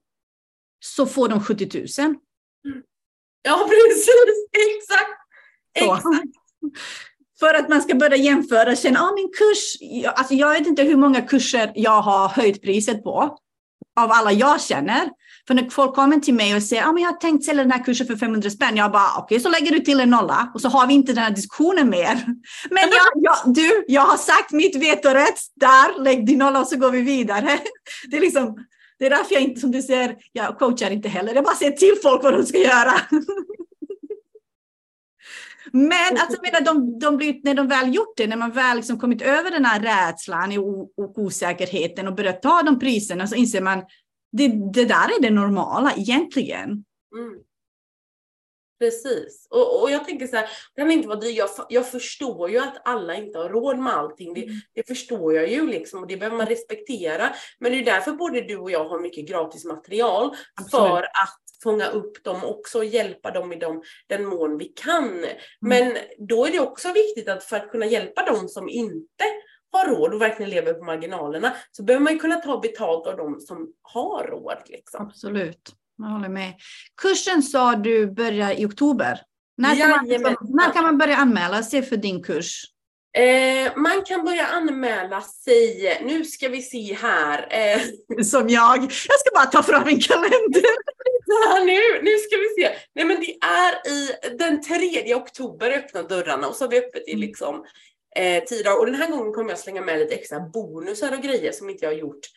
så får de 70 000. Ja precis, exakt! Exakt. För att man ska börja jämföra, känna, ah, min kurs, jag, alltså jag vet inte hur många kurser jag har höjt priset på, av alla jag känner. För när folk kommer till mig och säger, ah, men jag har tänkt sälja den här kursen för 500 spänn, jag bara, okej, så lägger du till en nolla och så har vi inte den här diskussionen mer. Men jag, jag, du, jag har sagt mitt vetorätt, där, lägg din nolla och så går vi vidare. Det är liksom, det är därför jag inte, som du säger, jag coachar inte heller, jag bara säger till folk vad de ska göra. Men alltså, menar, de, de blir, när de väl gjort det, när man väl liksom kommit över den här rädslan och, och osäkerheten och börjat ta de priserna så inser man det, det där är det normala egentligen. Mm. Precis. Och, och jag tänker så här, kan inte vara dyrt. Jag, jag förstår ju att alla inte har råd med allting. Det, det förstår jag ju liksom och det behöver man respektera. Men det är därför både du och jag har mycket gratis material Absolut. för att fånga upp dem också och hjälpa dem i dem, den mån vi kan. Men då är det också viktigt att för att kunna hjälpa dem som inte har råd och verkligen lever på marginalerna så behöver man ju kunna ta betalt av dem som har råd. Liksom. Absolut, jag håller med. Kursen sa du börjar i oktober. När kan, man, när kan man börja anmäla sig för din kurs? Eh, man kan börja anmäla sig, nu ska vi se här. Eh, Som jag. Jag ska bara ta fram min kalender. Nu, nu ska vi se. Nej men det är i den 3 oktober öppnar dörrarna och så har vi öppet i liksom eh, tio dagar. Och den här gången kommer jag slänga med lite extra bonusar och grejer som inte jag har gjort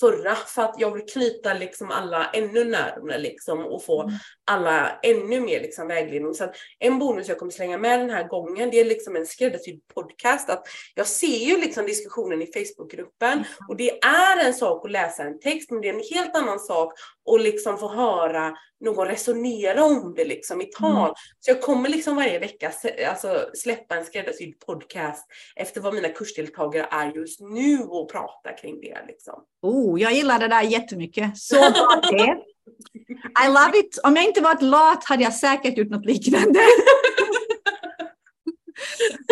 förra. För att jag vill knyta liksom alla ännu närmare liksom och få Mm. alla ännu mer liksom vägledning. Så att en bonus jag kommer slänga med den här gången det är liksom en skräddarsydd podcast. Att jag ser ju liksom diskussionen i Facebookgruppen och det är en sak att läsa en text men det är en helt annan sak att liksom få höra någon resonera om det liksom i tal. Så jag kommer liksom varje vecka alltså, släppa en skräddarsydd podcast efter vad mina kursdeltagare är just nu och prata kring det liksom. Oh, jag gillar det där jättemycket. Så bra det. I love it. Om jag inte varit lat hade jag säkert gjort något liknande.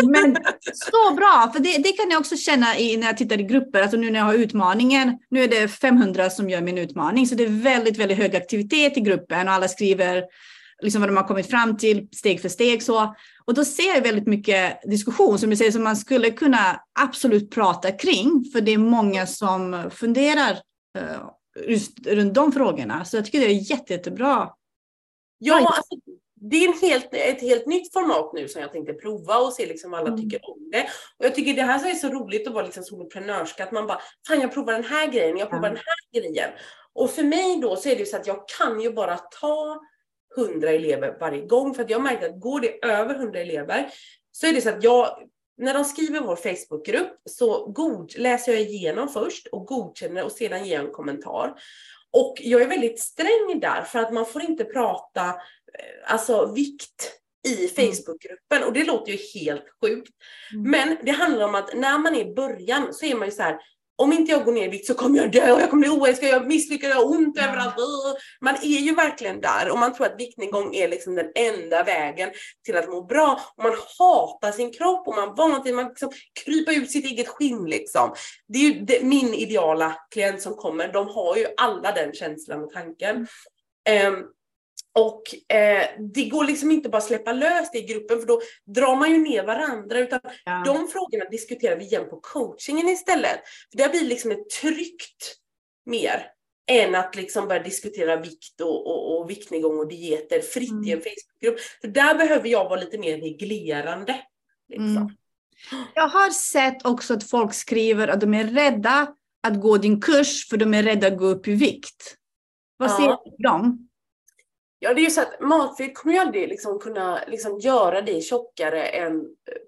Men så bra, för det, det kan jag också känna i, när jag tittar i grupper, alltså nu när jag har utmaningen, nu är det 500 som gör min utmaning, så det är väldigt, väldigt hög aktivitet i gruppen och alla skriver liksom vad de har kommit fram till steg för steg så. Och då ser jag väldigt mycket diskussion som du säger som man skulle kunna absolut prata kring, för det är många som funderar eh, just runt de frågorna. Så jag tycker det är jätte, jättebra. Ja, alltså, det är en helt, ett helt nytt format nu som jag tänkte prova och se liksom vad alla Mm. tycker om det. Och jag tycker det här är så roligt att vara liksom soloprenörska, att man bara, fan jag provar den här grejen, jag provar Ja. den här grejen. Och för mig då så är det ju så att jag kan ju bara ta 100 elever varje gång, för att jag märker att går det över 100 elever så är det så att jag, när de skriver vår Facebookgrupp så god, läser jag igenom först och godkänner och sedan ger en kommentar. Och jag är väldigt sträng där för att man får inte prata alltså vikt i Facebookgruppen och det låter ju helt sjukt. Mm. Men det handlar om att när man är i början så är man ju så här om inte jag går ner i vikt så kommer jag dö, jag kommer bli oälskad, jag misslyckas, jag har ont Ja. överallt. Man är ju verkligen där och man tror att viktnedgång är liksom den enda vägen till att må bra. Och man hatar sin kropp och man vant vid att liksom krypa ut sitt eget skinn liksom. Det är ju det, min ideala klient som kommer, de har ju alla den känslan och tanken. Ehm, och eh, det går liksom inte bara att släppa lös det i gruppen för då drar man ju ner varandra utan Ja. de frågorna diskuterar vi igen på coachingen istället. För det blir liksom ett tryggt mer än att liksom börja diskutera vikt och, och, och viktnedgång och dieter fritt i en Mm. Facebookgrupp. För där behöver jag vara lite mer reglerande. Liksom. Mm. Jag har sett också att folk skriver att de är rädda att gå din kurs för de är rädda att gå upp i vikt. Vad Ja. säger du till dem? Ja, det är ju så att matfett kommer ju aldrig liksom kunna liksom göra dig tjockare än eh,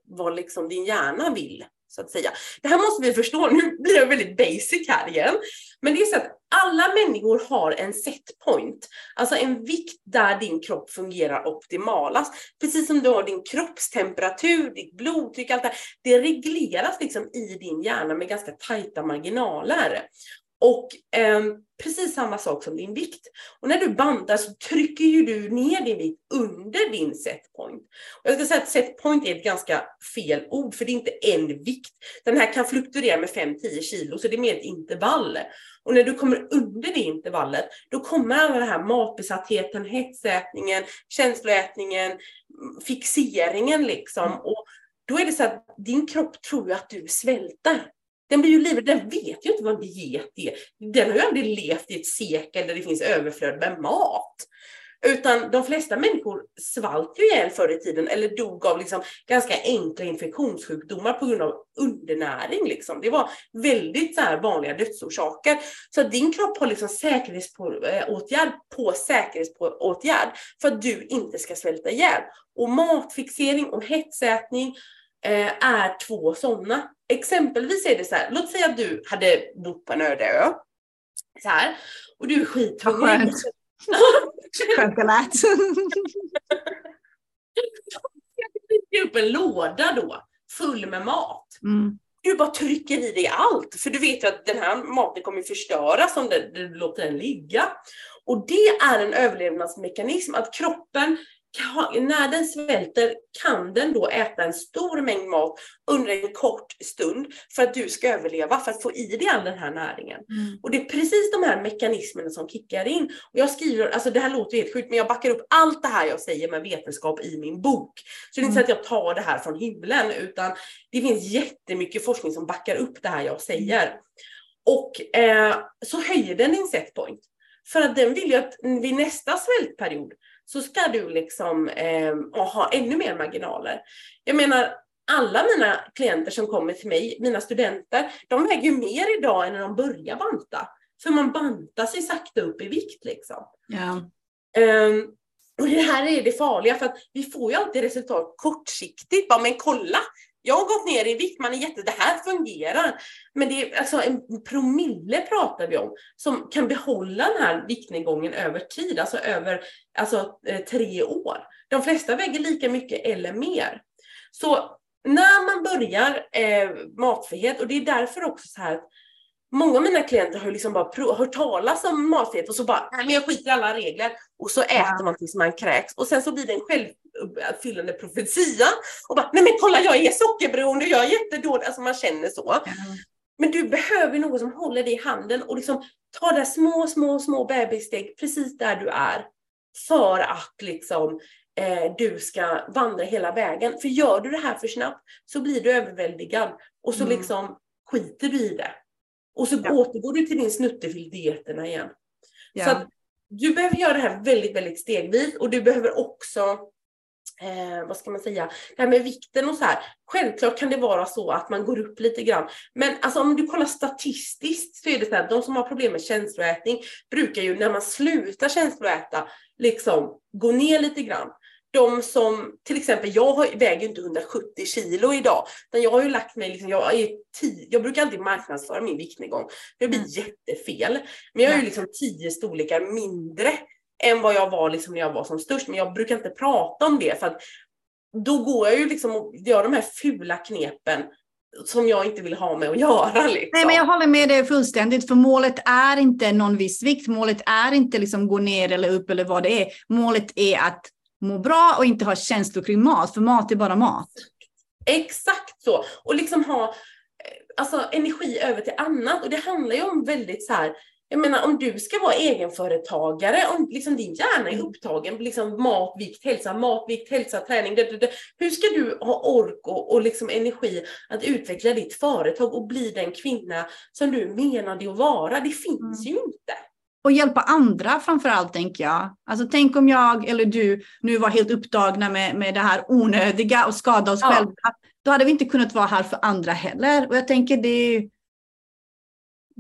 vad liksom din hjärna vill. Så att säga. Det här måste vi förstå, nu blir jag väldigt basic här igen. Men det är så att alla människor har en set point, alltså en vikt där din kropp fungerar optimalast. Precis som du har din kroppstemperatur, ditt blodtryck, allt det här. Det regleras liksom i din hjärna med ganska tajta marginaler. Och ehm, precis samma sak som din vikt. Och när du bantar så trycker ju du ner din vikt under din setpoint. Och jag ska säga att setpoint är ett ganska fel ord, för det är inte en vikt. Den här kan fluktuera med 5-10 kilo, så det är mer ett intervall. Och när du kommer under det intervallet, då kommer alla den här matbesattheten, hetsätningen, känsloätningen, mm, fixeringen liksom. Och då är det så att din kropp tror att du svälter. Den blir ju livrädd, den vet ju inte vad en diet är. Den har ju aldrig levt i ett sekel där det finns överflöd med mat. Utan de flesta människor svalt ju ihjäl förr i tiden eller dog av liksom ganska enkla infektionssjukdomar på grund av undernäring. Liksom. Det var väldigt så här vanliga dödsorsaker. Så din kropp har liksom säkerhetsåtgärd på säkerhetsåtgärd för att du inte ska svälta ihjäl. Och matfixering och hetsätning eh, är två sådana. Exempelvis är det så här, låt säga att du hade bott på en öde ö. Så här, och du är Vad skithungrig. skönt. Skönt det lät. Det upp en låda då, full med mat. Mm. Du bara trycker i dig allt, för du vet ju att den här maten kommer förstöras om du låter den ligga. Och det är en överlevnadsmekanism, att kroppen, kan, när den svälter, kan den då äta en stor mängd mat under en kort stund för att du ska överleva, för att få i dig all den här näringen. Mm. Och det är precis de här mekanismerna som kickar in. Och jag skriver, alltså det här låter helt sjukt, men jag backar upp allt det här jag säger med vetenskap i min bok. Så det är inte så att jag tar det här från himlen, utan det finns jättemycket forskning som backar upp det här jag säger. Och eh, så höjer den din setpoint. För att den vill ju att vid nästa svältperiod så ska du liksom eh, ha ännu mer marginaler. Jag menar, alla mina klienter som kommer till mig, mina studenter, de väger ju mer idag än när de börjar banta. För man bantar sig sakta upp i vikt liksom. Ja. Ehm, och det här är det farliga för att vi får ju alltid resultat kortsiktigt. Bara, men kolla, jag har gått ner i vikt, man är jätte, det här fungerar. Men det är alltså en promille pratar vi om som kan behålla den här viktnedgången över tid, alltså över alltså, eh, tre år. De flesta väger lika mycket eller mer. Så när man börjar eh, matfrihet, och det är därför också så här att Många av mina klienter har liksom bara hört talas om matfrihet och så bara, nej men jag skiter i alla regler. Och så äter man tills man kräks. Och sen så blir det en självuppfyllande profetia. Och bara, nej men kolla jag är sockerberoende, jag är jättedålig. Alltså man känner så. Ja. Men du behöver någon som håller dig i handen och liksom tar där små, små, små bebissteg precis där du är. För att liksom eh, du ska vandra hela vägen. För gör du det här för snabbt så blir du överväldigad. Och så Mm. liksom skiter du i det. Och så Ja. återgår du till din snuttefilt-dieterna igen. Ja. Så att du behöver göra det här väldigt, väldigt stegvis och du behöver också eh, vad ska man säga, det här med vikten och så här. Självklart kan det vara så att man går upp lite grann. Men alltså om du kollar statistiskt så är det så här, de som har problem med känsloätning brukar ju när man slutar känsloäta liksom gå ner lite grann. De som, till exempel jag har, väger inte 170 kilo idag, utan jag har ju lagt mig, liksom, jag, är tio, jag brukar alltid marknadsföra min viktnedgång. Det blir mm. jättefel. Men jag är ju liksom tio storlekar mindre än vad jag var liksom när jag var som störst. Men jag brukar inte prata om det för att då går jag ju liksom och gör de här fula knepen som jag inte vill ha med att göra. Liksom. Nej, men jag håller med dig fullständigt, för målet är inte någon viss vikt. Målet är inte liksom gå ner eller upp eller vad det är. Målet är att må bra och inte ha känslor kring mat, för mat är bara mat. Exakt så. Och liksom ha eh, alltså, energi över till annat. Och det handlar ju om väldigt så här, jag menar om du ska vara egenföretagare, om liksom din hjärna är mm. upptagen liksom mat, vikt, hälsa, mat, vikt, hälsa, träning. Det, det, det. Hur ska du ha ork och, och liksom energi att utveckla ditt företag och bli den kvinna som du menade att vara? Det finns mm. ju inte. Och hjälpa andra framför allt, tänker jag. Alltså tänk om jag eller du nu var helt upptagna med, med det här onödiga och skada oss ja. själva. Då hade vi inte kunnat vara här för andra heller. Och jag tänker det är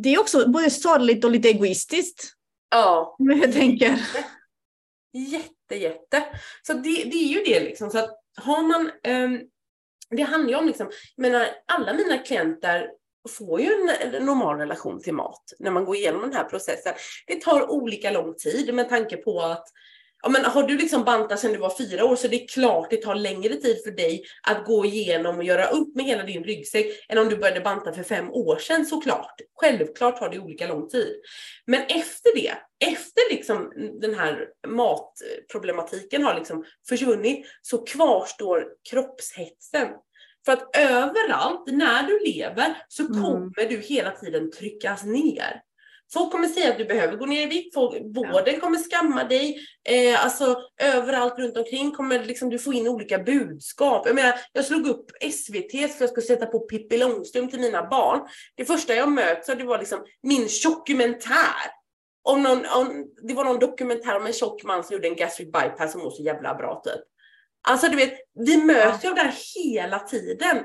det är också både sorgligt och lite egoistiskt. Ja. Men jag tänker. Jätte, jätte. Så det, det är ju det liksom. Så att har man, um, det handlar ju om liksom, menar alla mina klienter får ju en normal relation till mat när man går igenom den här processen. Det tar olika lång tid med tanke på att ja, men har du liksom bantat sedan du var fyra år så det är klart det tar längre tid för dig att gå igenom och göra upp med hela din ryggsäck än om du började banta för fem år sedan såklart. Självklart har det olika lång tid. Men efter det, efter liksom den här matproblematiken har liksom försvunnit så kvarstår kroppshetsen. För att överallt när du lever så mm. kommer mm. du hela tiden tryckas ner. Folk kommer säga att du behöver gå ner i vikt, vården kommer skamma dig, eh, alltså överallt runt omkring kommer liksom, du få in olika budskap. Jag menar, jag slog upp SVT för att jag skulle sätta på Pippi Långstrump till mina barn. Det första jag möts av det var liksom min tjockumentär. Om någon, om, det var någon dokumentär om en tjock man som gjorde en gastric bypass som var så jävla bra typ. Alltså du vet, vi möts ju av det här hela tiden.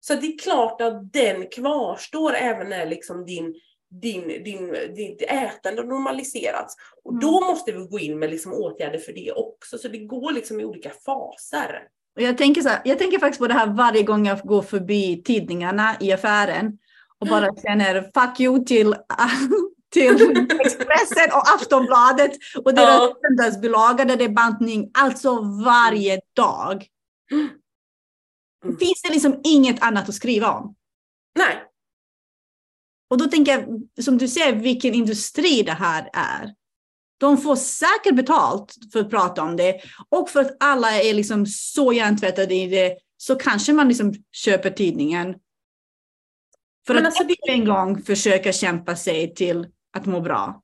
Så det är klart att den kvarstår även när liksom din din, din, ditt ätande normaliserats. Och mm. då måste vi gå in med liksom åtgärder för det också. Så det går liksom i olika faser. Och jag, tänker så här, jag tänker faktiskt på det här varje gång jag går förbi tidningarna i affären och bara mm. känner fuck you till, till Expressen och Aftonbladet och deras söndagsbilaga där det är bantning, alltså varje dag. Mm. Finns det liksom inget annat att skriva om? Nej. Och då tänker jag, som du ser, vilken industri det här är. De får säkert betalt för att prata om det och för att alla är liksom så hjärntvättade i det så kanske man liksom köper tidningen. För Men att alltså, en gång försöka kämpa sig till att må bra.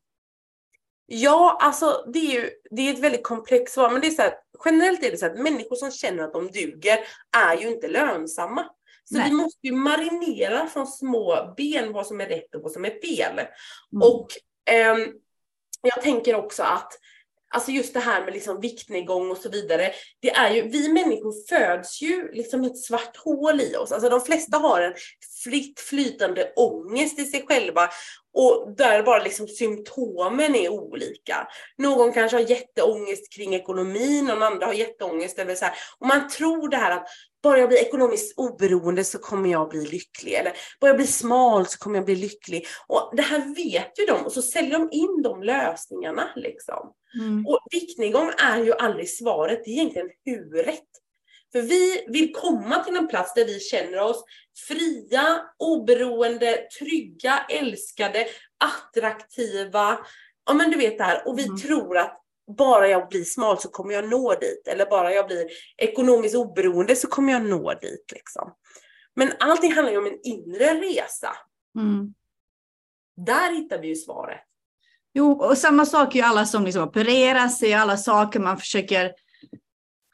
Ja, alltså det är ju det är ett väldigt komplext svar. Men det är så här, generellt är det så att människor som känner att de duger är ju inte lönsamma. Så Nej. vi måste ju marinera från små ben vad som är rätt och vad som är fel. Mm. Och eh, jag tänker också att Alltså just det här med liksom viktnedgång och så vidare. Det är ju, vi människor föds ju liksom ett svart hål i oss. Alltså de flesta har en fritt flytande ångest i sig själva och där bara liksom symptomen är olika. Någon kanske har jätteångest kring ekonomin, någon annan har jätteångest över så här. Och man tror det här att bara jag blir ekonomiskt oberoende så kommer jag bli lycklig. Eller bara jag blir smal så kommer jag bli lycklig. Och det här vet ju de och så säljer de in de lösningarna liksom. Mm. Och viktnedgång är ju aldrig svaret, det är egentligen huret. För vi vill komma till en plats där vi känner oss fria, oberoende, trygga, älskade, attraktiva. Ja men du vet det här. Och vi mm. tror att bara jag blir smal så kommer jag nå dit. Eller bara jag blir ekonomiskt oberoende så kommer jag nå dit. Liksom. Men allting handlar ju om en inre resa. Mm. Där hittar vi ju svaret. Jo, och samma sak är ju alla som liksom opererar sig, alla saker man försöker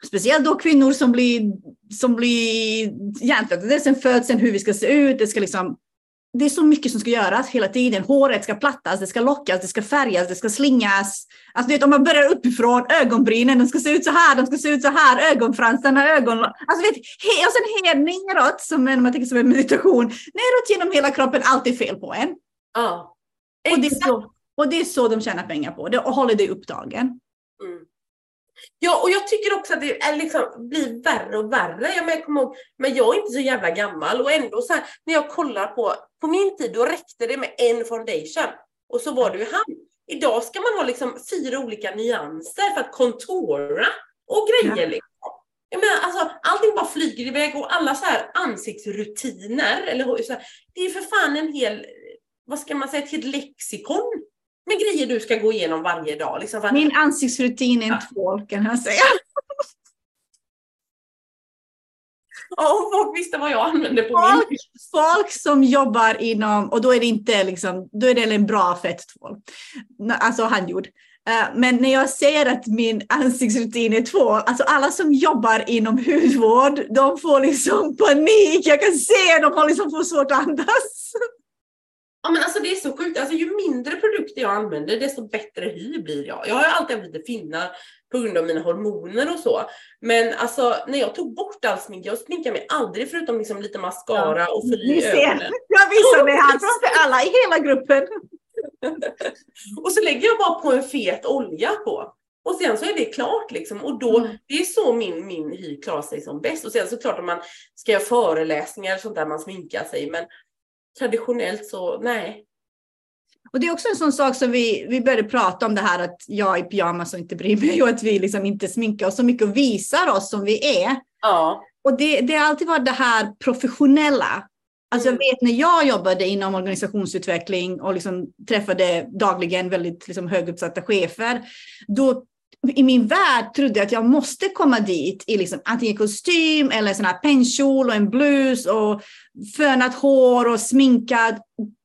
Speciellt då kvinnor som blir, som blir hjärntvättade sen födseln, hur vi ska se ut. Det ska liksom det är så mycket som ska göras hela tiden. Håret ska plattas, det ska lockas, det ska färgas, det ska slingas. Alltså vet, om man börjar uppifrån, ögonbrynen, de ska se ut så här, de ska se ut så här, ögonfransarna, ögon... Alltså vet, he, och sen helt neråt, som en, man tänker som en meditation, neråt genom hela kroppen, allt är fel på en. Ja. Och det, är Exakt. så, och det är så de tjänar pengar på det och håller dig upptagen. Ja, och jag tycker också att det är liksom, blir värre och värre. Jag, men, jag kommer ihåg, men jag är inte så jävla gammal och ändå så här, när jag kollar på, på min tid då räckte det med en foundation och så var det ju han. Idag ska man ha liksom fyra olika nyanser för att kontora och grejer. Ja. Liksom. Jag menar, alltså, allting bara flyger iväg och alla så här ansiktsrutiner, eller så här, det är för fan en hel, vad ska man säga, ett helt lexikon med grejer du ska gå igenom varje dag. Liksom, att- Min ansiktsrutin är en Ja. tvål kan jag säga. Ja, om folk visste vad jag använde på Folk, min. folk som jobbar inom, och då är det inte liksom, då är det en bra fetttvål. Alltså handgjord. Eh, Men när jag säger att min ansiktsrutin är tvål, alltså alla som jobbar inom hudvård, de får liksom panik. Jag kan se de har liksom får svårt att andas. Ja, men alltså det är så sjukt. Alltså, ju mindre produkter jag använder, desto bättre hy blir jag. Jag har alltid haft lite finnar på grund av mina hormoner och så. Men alltså när jag tog bort all smink, jag sminkar mig aldrig förutom liksom lite mascara och fyll i ögonen. jag visar det här framför alla i hela gruppen. Och så lägger jag bara på en fet olja på. Och sen så är det klart liksom. Och då, Mm. det är så min, min hy klarar sig som bäst. Och sen så klart om man ska göra föreläsningar och sånt där man sminkar sig. Men traditionellt så, nej. Och det är också en sån sak som vi, vi började prata om det här att jag i pyjamas och inte bryr mig och att vi liksom inte sminkar oss så mycket och visar oss som vi är. Ja. Och det, det har alltid varit det här professionella. Alltså Mm. jag vet när jag jobbade inom organisationsutveckling och liksom träffade dagligen väldigt liksom höguppsatta chefer. Då i min värld trodde jag att jag måste komma dit i liksom antingen kostym eller sån här pennkjol och en blus och fönat hår och sminkad.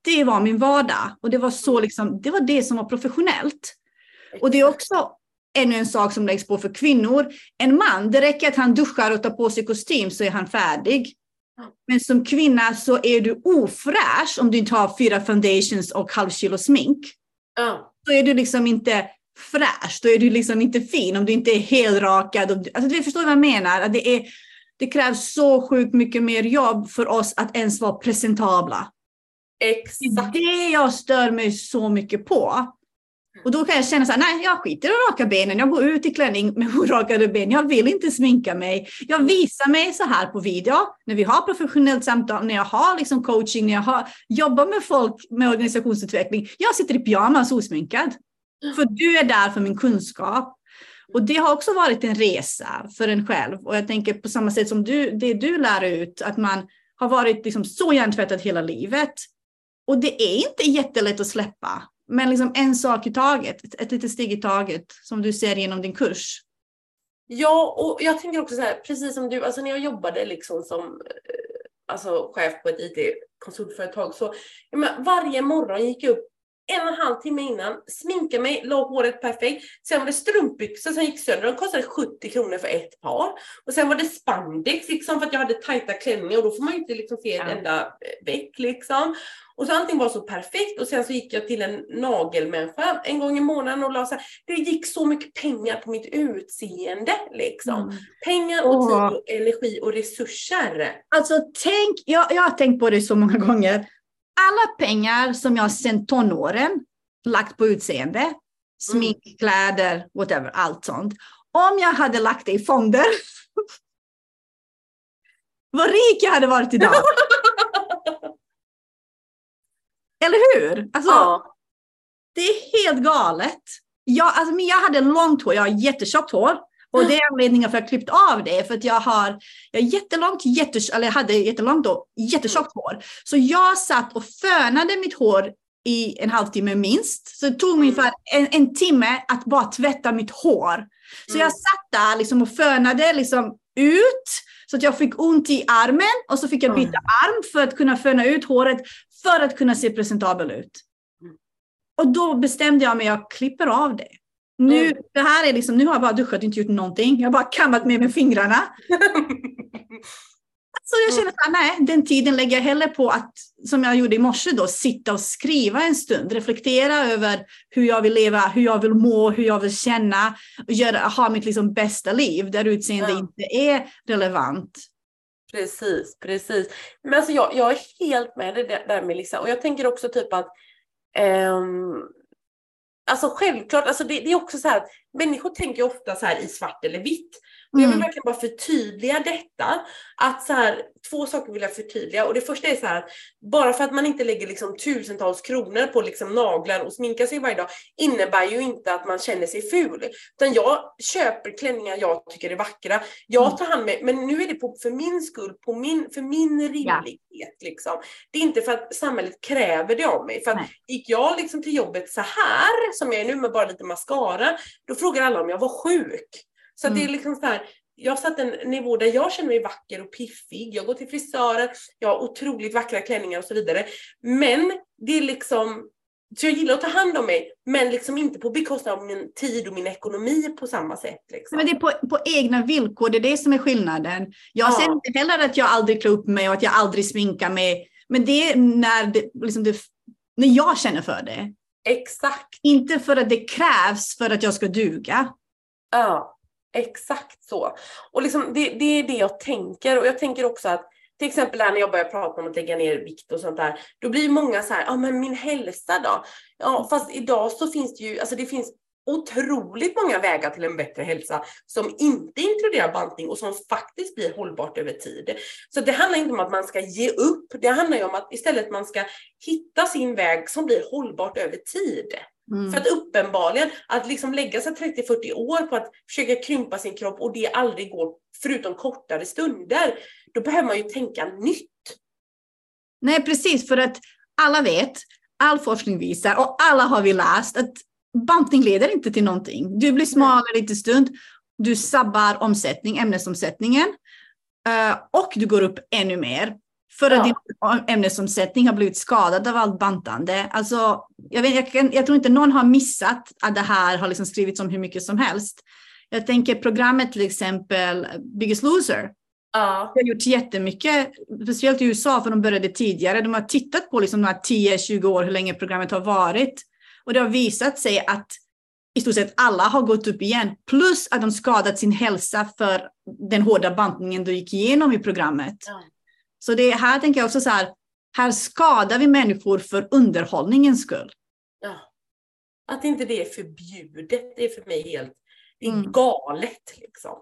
Det var min vardag och det var så liksom, det var det som var professionellt. Och det är också ännu en sak som läggs på för kvinnor. En man, det räcker att han duschar och tar på sig kostym så är han färdig. Men som kvinna så är du ofräsch om du inte har fyra foundations och halv kilo smink. Då är du liksom inte fräsch, då är du liksom inte fin om du inte är helrakad. Alltså, du förstår vad jag menar? Att det, är, det krävs så sjukt mycket mer jobb för oss att ens vara presentabla. Det Exakt. är det jag stör mig så mycket på. Och då kan jag känna så här, nej jag skiter i att raka benen, jag går ut i klänning med orakade ben, jag vill inte sminka mig. Jag visar mig så här på video, när vi har professionellt samtal, när jag har liksom coaching, när jag har, jobbar med folk med organisationsutveckling. Jag sitter i pyjamas osminkad. För du är där för min kunskap. Och det har också varit en resa för en själv. Och jag tänker på samma sätt som du, det du lär ut, att man har varit liksom så hjärntvättad hela livet. Och det är inte jättelätt att släppa. Men liksom en sak i taget, ett, ett litet steg i taget, som du ser genom din kurs. Ja, och jag tänker också så här, precis som du, alltså när jag jobbade liksom som eh, alltså, chef på ett IT-konsultföretag så menar, varje morgon gick jag upp en och en halv timme innan, sminkade mig, la håret perfekt. Sen var det strumpbyxor som gick sönder, de kostade 70 kronor för ett par. Och sen var det spandex liksom för att jag hade tajta klänningar och då får man ju inte liksom se ett Ja. enda eh, veck liksom. Och så allting var så perfekt och sen så gick jag till en nagelmänniska en gång i månaden och la så här, det gick så mycket pengar på mitt utseende liksom. Pengar och Åh. tid och energi och resurser. Alltså tänk, jag, jag har tänkt på det så många gånger. Alla pengar som jag sedan tonåren lagt på utseende, smink, kläder, whatever, allt sånt. Om jag hade lagt det i fonder, vad rik jag hade varit idag. Eller hur? Alltså, Ja. Det är helt galet. Jag, alltså, men jag hade långt hår, jag har jättetjockt hår. Och det är anledningen för att jag klippt av det. För att jag har jag har jättelångt, jättes, eller jag hade jättelångt då, jättetjockt hår. Så jag satt och fönade mitt hår i en halvtimme minst. Så det tog mig Mm. ungefär en, en timme att bara tvätta mitt hår. Så Mm. jag satt där liksom och fönade liksom ut. Så att jag fick ont i armen och så fick jag byta arm för att kunna föna ut håret för att kunna se presentabel ut. Mm. Och då bestämde jag mig att jag klipper av det. Nu, Mm. det här är liksom, nu har jag bara duschat och inte gjort någonting. Jag har bara kammat mig med fingrarna. Så jag känner att nej, den tiden lägger jag hellre på att, som jag gjorde i morse då, sitta och skriva en stund, reflektera över hur jag vill leva, hur jag vill må, hur jag vill känna och göra, ha mitt liksom bästa liv där utseende ja. inte är relevant. Precis, precis. Men alltså jag, jag är helt med det där Melissa och jag tänker också typ att um, Alltså självklart, alltså det, det, är också så här att människor tänker ofta så här i svart eller vitt. Och jag vill mm. verkligen bara förtydliga detta. Att så här, två saker vill jag förtydliga. Och det första är så här, bara för att man inte lägger liksom tusentals kronor på liksom naglar och sminkar sig varje dag innebär ju inte att man känner sig ful. Utan jag köper klänningar jag tycker är vackra. Jag mm. tar hand med, men nu är det på, för min skull, på min, för min rimlighet. Ja. Liksom. Det är inte för att samhället kräver det av mig. För att gick jag liksom till jobbet så här som jag är nu med bara lite mascara, då frågar alla om jag var sjuk. Så mm. det är liksom så här, jag satt en nivå där jag känner mig vacker och piffig. Jag går till frisören, jag har otroligt vackra klänningar och så vidare. Men det är liksom, så jag gillar att ta hand om mig, men liksom inte på bekostnad av min tid och min ekonomi på samma sätt. Liksom. Men det är på, på egna villkor, det är det som är skillnaden. Jag ja. säger inte heller att jag aldrig klär upp mig och att jag aldrig sminkar mig, men det är när, det, liksom det, när jag känner för det. Exakt. Inte för att det krävs för att jag ska duga. Ja. Exakt så. Och liksom det, det är det jag tänker och jag tänker också att till exempel när jag börjar prata om att lägga ner vikt och sånt där, då blir många så här, ja ah, men min hälsa då? Ja fast idag så finns det ju, alltså det finns otroligt många vägar till en bättre hälsa som inte inkluderar bantning och som faktiskt blir hållbart över tid. Så det handlar inte om att man ska ge upp, det handlar ju om att istället man ska hitta sin väg som blir hållbart över tid. Mm. För att uppenbarligen, att liksom lägga sig 30-40 år på att försöka krympa sin kropp och det aldrig går förutom kortare stunder, då behöver man ju tänka nytt. Nej, precis, för att alla vet, all forskning visar och alla har vi läst att bantning leder inte till någonting. Du blir smalare lite stund, du sabbar omsättning, ämnesomsättningen eh, och du går upp ännu mer. För att ja. din ämnesomsättning har blivit skadad av allt bantande. Alltså, jag, vet, jag, kan, jag tror inte någon har missat att det här har liksom skrivits om hur mycket som helst. Jag tänker programmet till exempel Biggest Loser. Ja. De har gjort jättemycket, speciellt i USA för de började tidigare. De har tittat på liksom de här 10-20 år hur länge programmet har varit. Och det har visat sig att i stort sett alla har gått upp igen. Plus att de skadat sin hälsa för den hårda bantningen du gick igenom i programmet. Ja. Så det här tänker jag också så här, här skadar vi människor för underhållningens skull. Ja. Att inte det är förbjudet, det är för mig helt, det är mm. galet liksom.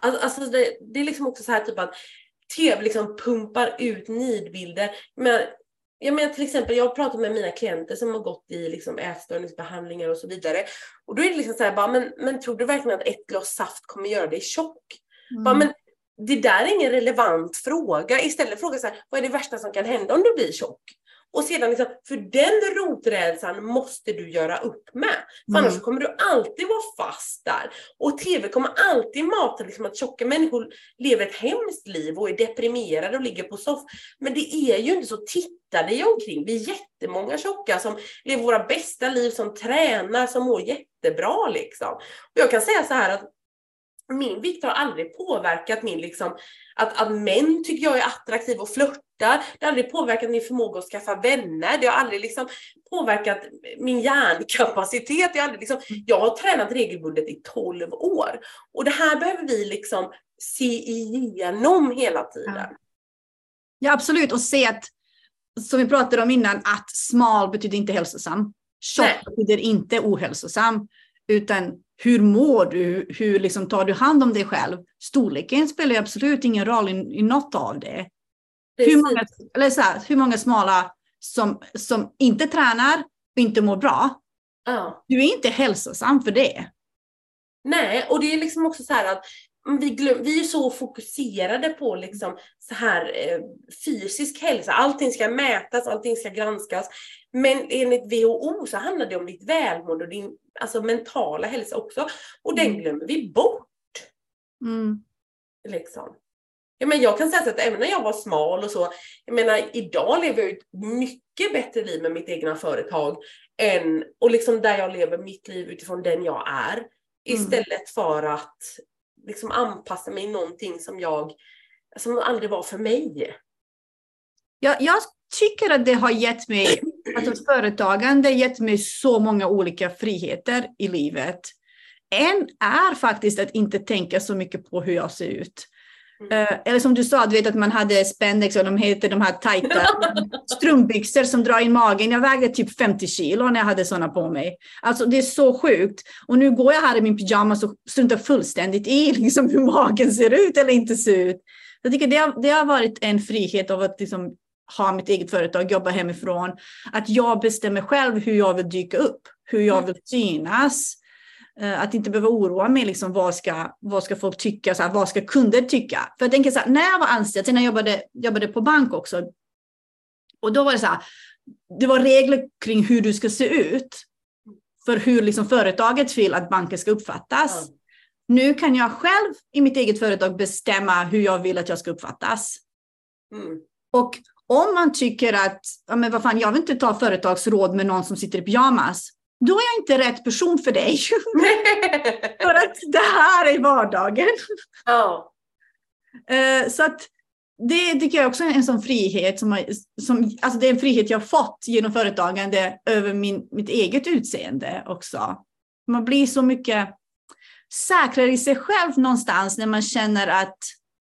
Alltså det, det, är liksom också så här typ att tv liksom pumpar ut nidbilder. Men jag menar till exempel, jag har pratat med mina klienter som har gått i liksom ätstörningsbehandlingar och så vidare. Och då är det liksom så här, bara, men, men tror du verkligen att ett glas saft kommer göra dig tjock? Mm. Bara, men det där är ingen relevant fråga. Istället fråga så här, vad är det värsta som kan hända om du blir tjock? Och sedan liksom, för den roträdslan måste du göra upp med. För mm. annars kommer du alltid vara fast där. Och TV kommer alltid mata liksom att tjocka människor lever ett hemskt liv och är deprimerade och ligger på soff. Men det är ju inte så. Titta dig omkring. Vi är jättemånga tjocka som lever våra bästa liv, som tränar, som mår jättebra liksom. Och jag kan säga så här att min vikt har aldrig påverkat min, liksom, att, att män tycker jag är attraktiv och flörtar. Det har aldrig påverkat min förmåga att skaffa vänner. Det har aldrig liksom påverkat min hjärnkapacitet. Det har aldrig liksom, jag har tränat regelbundet i 12 år. Och det här behöver vi liksom se igenom hela tiden. Ja, ja absolut. Och se att, som vi pratade om innan, att smal betyder inte hälsosam. Tjock betyder inte ohälsosam. Utan hur mår du? Hur liksom tar du hand om dig själv? Storleken spelar absolut ingen roll i, i något av det. Hur många, eller så här, hur många smala som, som inte tränar och inte mår bra. Ja. Du är inte hälsosam för det. Nej, och det är liksom också så här att vi, glöm, vi är så fokuserade på liksom så här eh, fysisk hälsa. Allting ska mätas, allting ska granskas. Men enligt WHO så handlar det om ditt välmående och din alltså, mentala hälsa också. Och den mm. glömmer vi bort. Mm. Liksom. Ja, men jag kan säga så att även när jag var smal och så, jag menar idag lever jag ett mycket bättre liv med mitt egna företag än, och liksom där jag lever mitt liv utifrån den jag är. Mm. Istället för att liksom anpassa mig i någonting som jag som aldrig var för mig. Jag, jag tycker att det har gett mig, alltså företagande gett mig så många olika friheter i livet. En är faktiskt att inte tänka så mycket på hur jag ser ut. Mm. Uh, eller som du sa, du vet att man hade spandex och de heter de här tajta strumpbyxor som drar in magen. Jag vägde typ 50 kilo när jag hade sådana på mig. Alltså det är så sjukt. Och nu går jag här i min pyjamas och struntar fullständigt i liksom, hur magen ser ut eller inte ser ut. Jag tycker det har, det har varit en frihet av att liksom, ha mitt eget företag, jobba hemifrån. Att jag bestämmer själv hur jag vill dyka upp, hur jag mm. vill synas. Eh, att inte behöva oroa mig, liksom, vad, ska, vad ska folk tycka, så här, vad ska kunder tycka? För jag tänker så här, när jag var anställd, sen när jag jobbade, jobbade på bank också, och då var det så här, det var regler kring hur du ska se ut för hur liksom företaget vill att banken ska uppfattas. Mm. Nu kan jag själv i mitt eget företag bestämma hur jag vill att jag ska uppfattas. Mm. Och om man tycker att, ja men vad fan, jag vill inte ta företagsråd med någon som sitter i pyjamas, då är jag inte rätt person för dig. för att det här är vardagen. Oh. Så att det tycker jag också är en sån frihet som, som alltså det är en frihet jag fått genom företagande över min, mitt eget utseende också. Man blir så mycket säkrare i sig själv någonstans när man känner att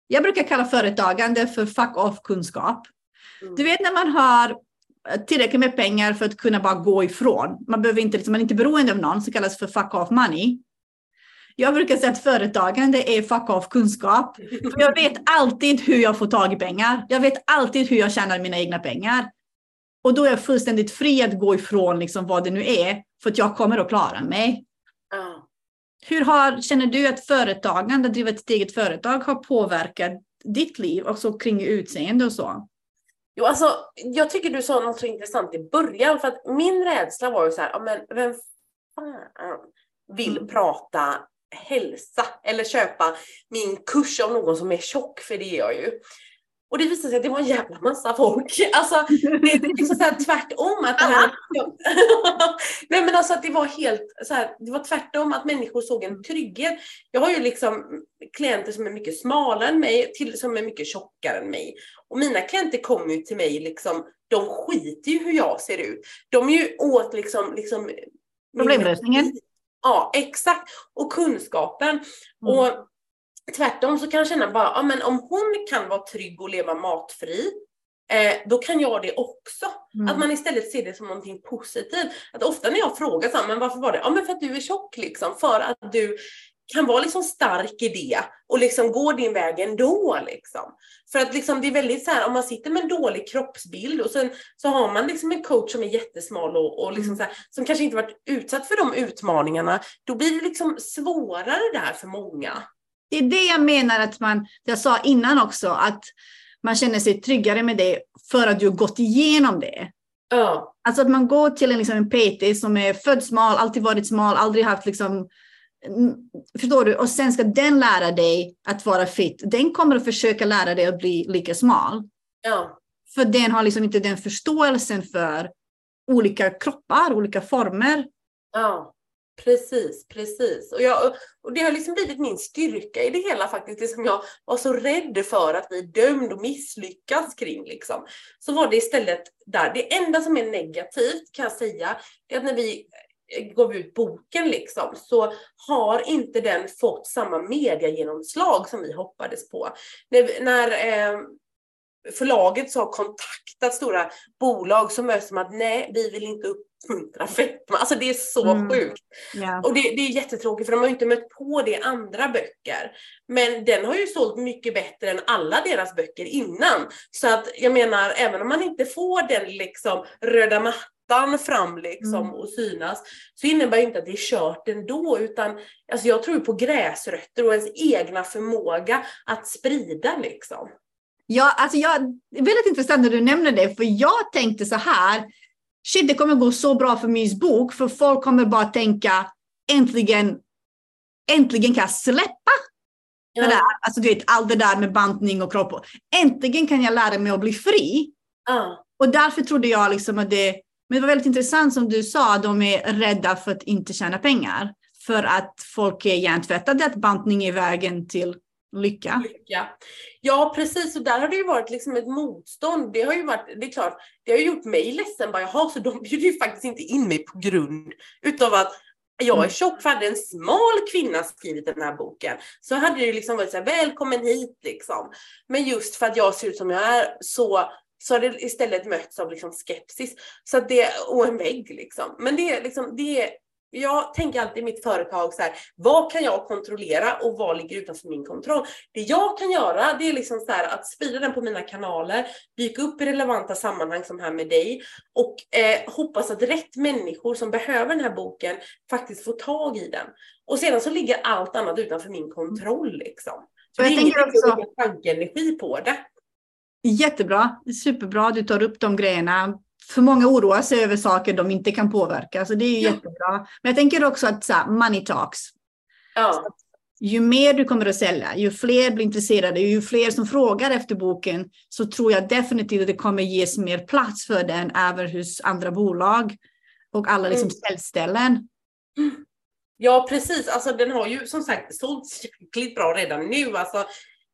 jag brukar kalla företagande för fuck off kunskap. Du vet när man har tillräckligt med pengar för att kunna bara gå ifrån. Man behöver inte, liksom, man är inte beroende av någon, som kallas för fuck off money. Jag brukar säga att företagande är fuck off kunskap. För jag vet alltid hur jag får tag i pengar. Jag vet alltid hur jag tjänar mina egna pengar. Och då är jag fullständigt fri att gå ifrån liksom vad det nu är, för att jag kommer att klara mig. Mm. Hur har, känner du att företagande, att driva ett eget företag, har påverkat ditt liv, också kring utseende och så? Jo, alltså, jag tycker du sa något så intressant i början, för att min rädsla var ju så här, men vem fan vill mm. prata hälsa eller köpa min kurs av någon som är tjock, för det är jag ju. Och det visade sig att det var en jävla massa folk. Alltså, det är liksom så här tvärtom. Att det, här, Nej, men alltså att det var helt så här, det var tvärtom att människor såg en trygghet. Jag har ju liksom klienter som är mycket smalare än mig, till, som är mycket tjockare än mig. Och mina klienter kommer ju till mig liksom, de skiter ju hur jag ser ut. De är ju åt liksom, liksom Problemlösningen? Ja, exakt. Och kunskapen. Mm. Och tvärtom så kan jag känna bara, ja men om hon kan vara trygg och leva matfri, eh, då kan jag det också. Mm. Att man istället ser det som någonting positivt. Att ofta när jag frågar så här, men varför var det? Ja men för att du är tjock liksom. För att du kan vara liksom stark i det och liksom gå din väg ändå. Liksom. För att liksom det är väldigt så här, om man sitter med en dålig kroppsbild och sen så har man liksom en coach som är jättesmal och, och liksom mm. så här, som kanske inte varit utsatt för de utmaningarna, då blir det liksom svårare där för många. Det är det jag menar att man, jag sa innan också, att man känner sig tryggare med det för att du har gått igenom det. Ja. Alltså att man går till en, liksom, en PT som är född smal, alltid varit smal, aldrig haft liksom, Förstår du? Och sen ska den lära dig att vara fit. Den kommer att försöka lära dig att bli lika smal. Ja. För den har liksom inte den förståelsen för olika kroppar, olika former. Ja. Precis, precis. Och, jag, och det har liksom blivit min styrka i det hela faktiskt, det som jag var så rädd för att bli dömd och misslyckas kring. Liksom. Så var det istället där. Det enda som är negativt kan jag säga, det är att när vi gav ut boken liksom, så har inte den fått samma mediegenomslag som vi hoppades på. När, när eh, förlaget så har kontaktat stora bolag som är som att nej, vi vill inte uppmuntra fetma. Alltså det är så mm. sjukt. Yeah. Och det, det är jättetråkigt för de har ju inte mött på det i andra böcker. Men den har ju sålt mycket bättre än alla deras böcker innan. Så att jag menar, även om man inte får den liksom röda mattan fram liksom mm. och synas, så innebär det inte att det är kört ändå, utan alltså jag tror på gräsrötter och ens egna förmåga att sprida liksom. Ja, alltså jag, det är väldigt intressant när du nämner det, för jag tänkte så här, shit det kommer gå så bra för Mys bok, för folk kommer bara tänka, äntligen, äntligen kan jag släppa ja. det där. Alltså du vet, allt det där med bantning och kropp. Äntligen kan jag lära mig att bli fri. Ja. Och därför trodde jag liksom att det, men det var väldigt intressant som du sa, de är rädda för att inte tjäna pengar. För att folk är hjärntvättade att bantning är vägen till lycka. lycka. Ja, precis. Och där har det ju varit liksom ett motstånd. Det har ju varit, det är klart, det har gjort mig ledsen. Bara, jaha, så de bjuder ju faktiskt inte in mig på grund utav att jag är tjock för hade en smal kvinna skrivit den här boken så hade det ju liksom varit så här, välkommen hit liksom. Men just för att jag ser ut som jag är så så har det istället mötts av liksom skepsis. Så att det, och en vägg liksom. Men det är liksom, det är, jag tänker alltid i mitt företag så här, vad kan jag kontrollera och vad ligger utanför min kontroll? Det jag kan göra, det är liksom så här, att sprida den på mina kanaler, dyka upp i relevanta sammanhang som här med dig och eh, hoppas att rätt människor som behöver den här boken faktiskt får tag i den. Och sedan så ligger allt annat utanför min kontroll liksom. Så jag det är tänker också... tankeenergi på det. Jättebra, superbra du tar upp de grejerna. För många oroar sig över saker de inte kan påverka, så det är ja. jättebra. Men jag tänker också att så här, money talks. Ja. ju mer du kommer att sälja, ju fler blir intresserade, ju fler som frågar efter boken, så tror jag definitivt att det kommer ges mer plats för den även hos andra bolag och alla liksom mm. säljställen. Ja, precis. Alltså, den har ju som sagt sålts jäkligt bra redan nu. Alltså,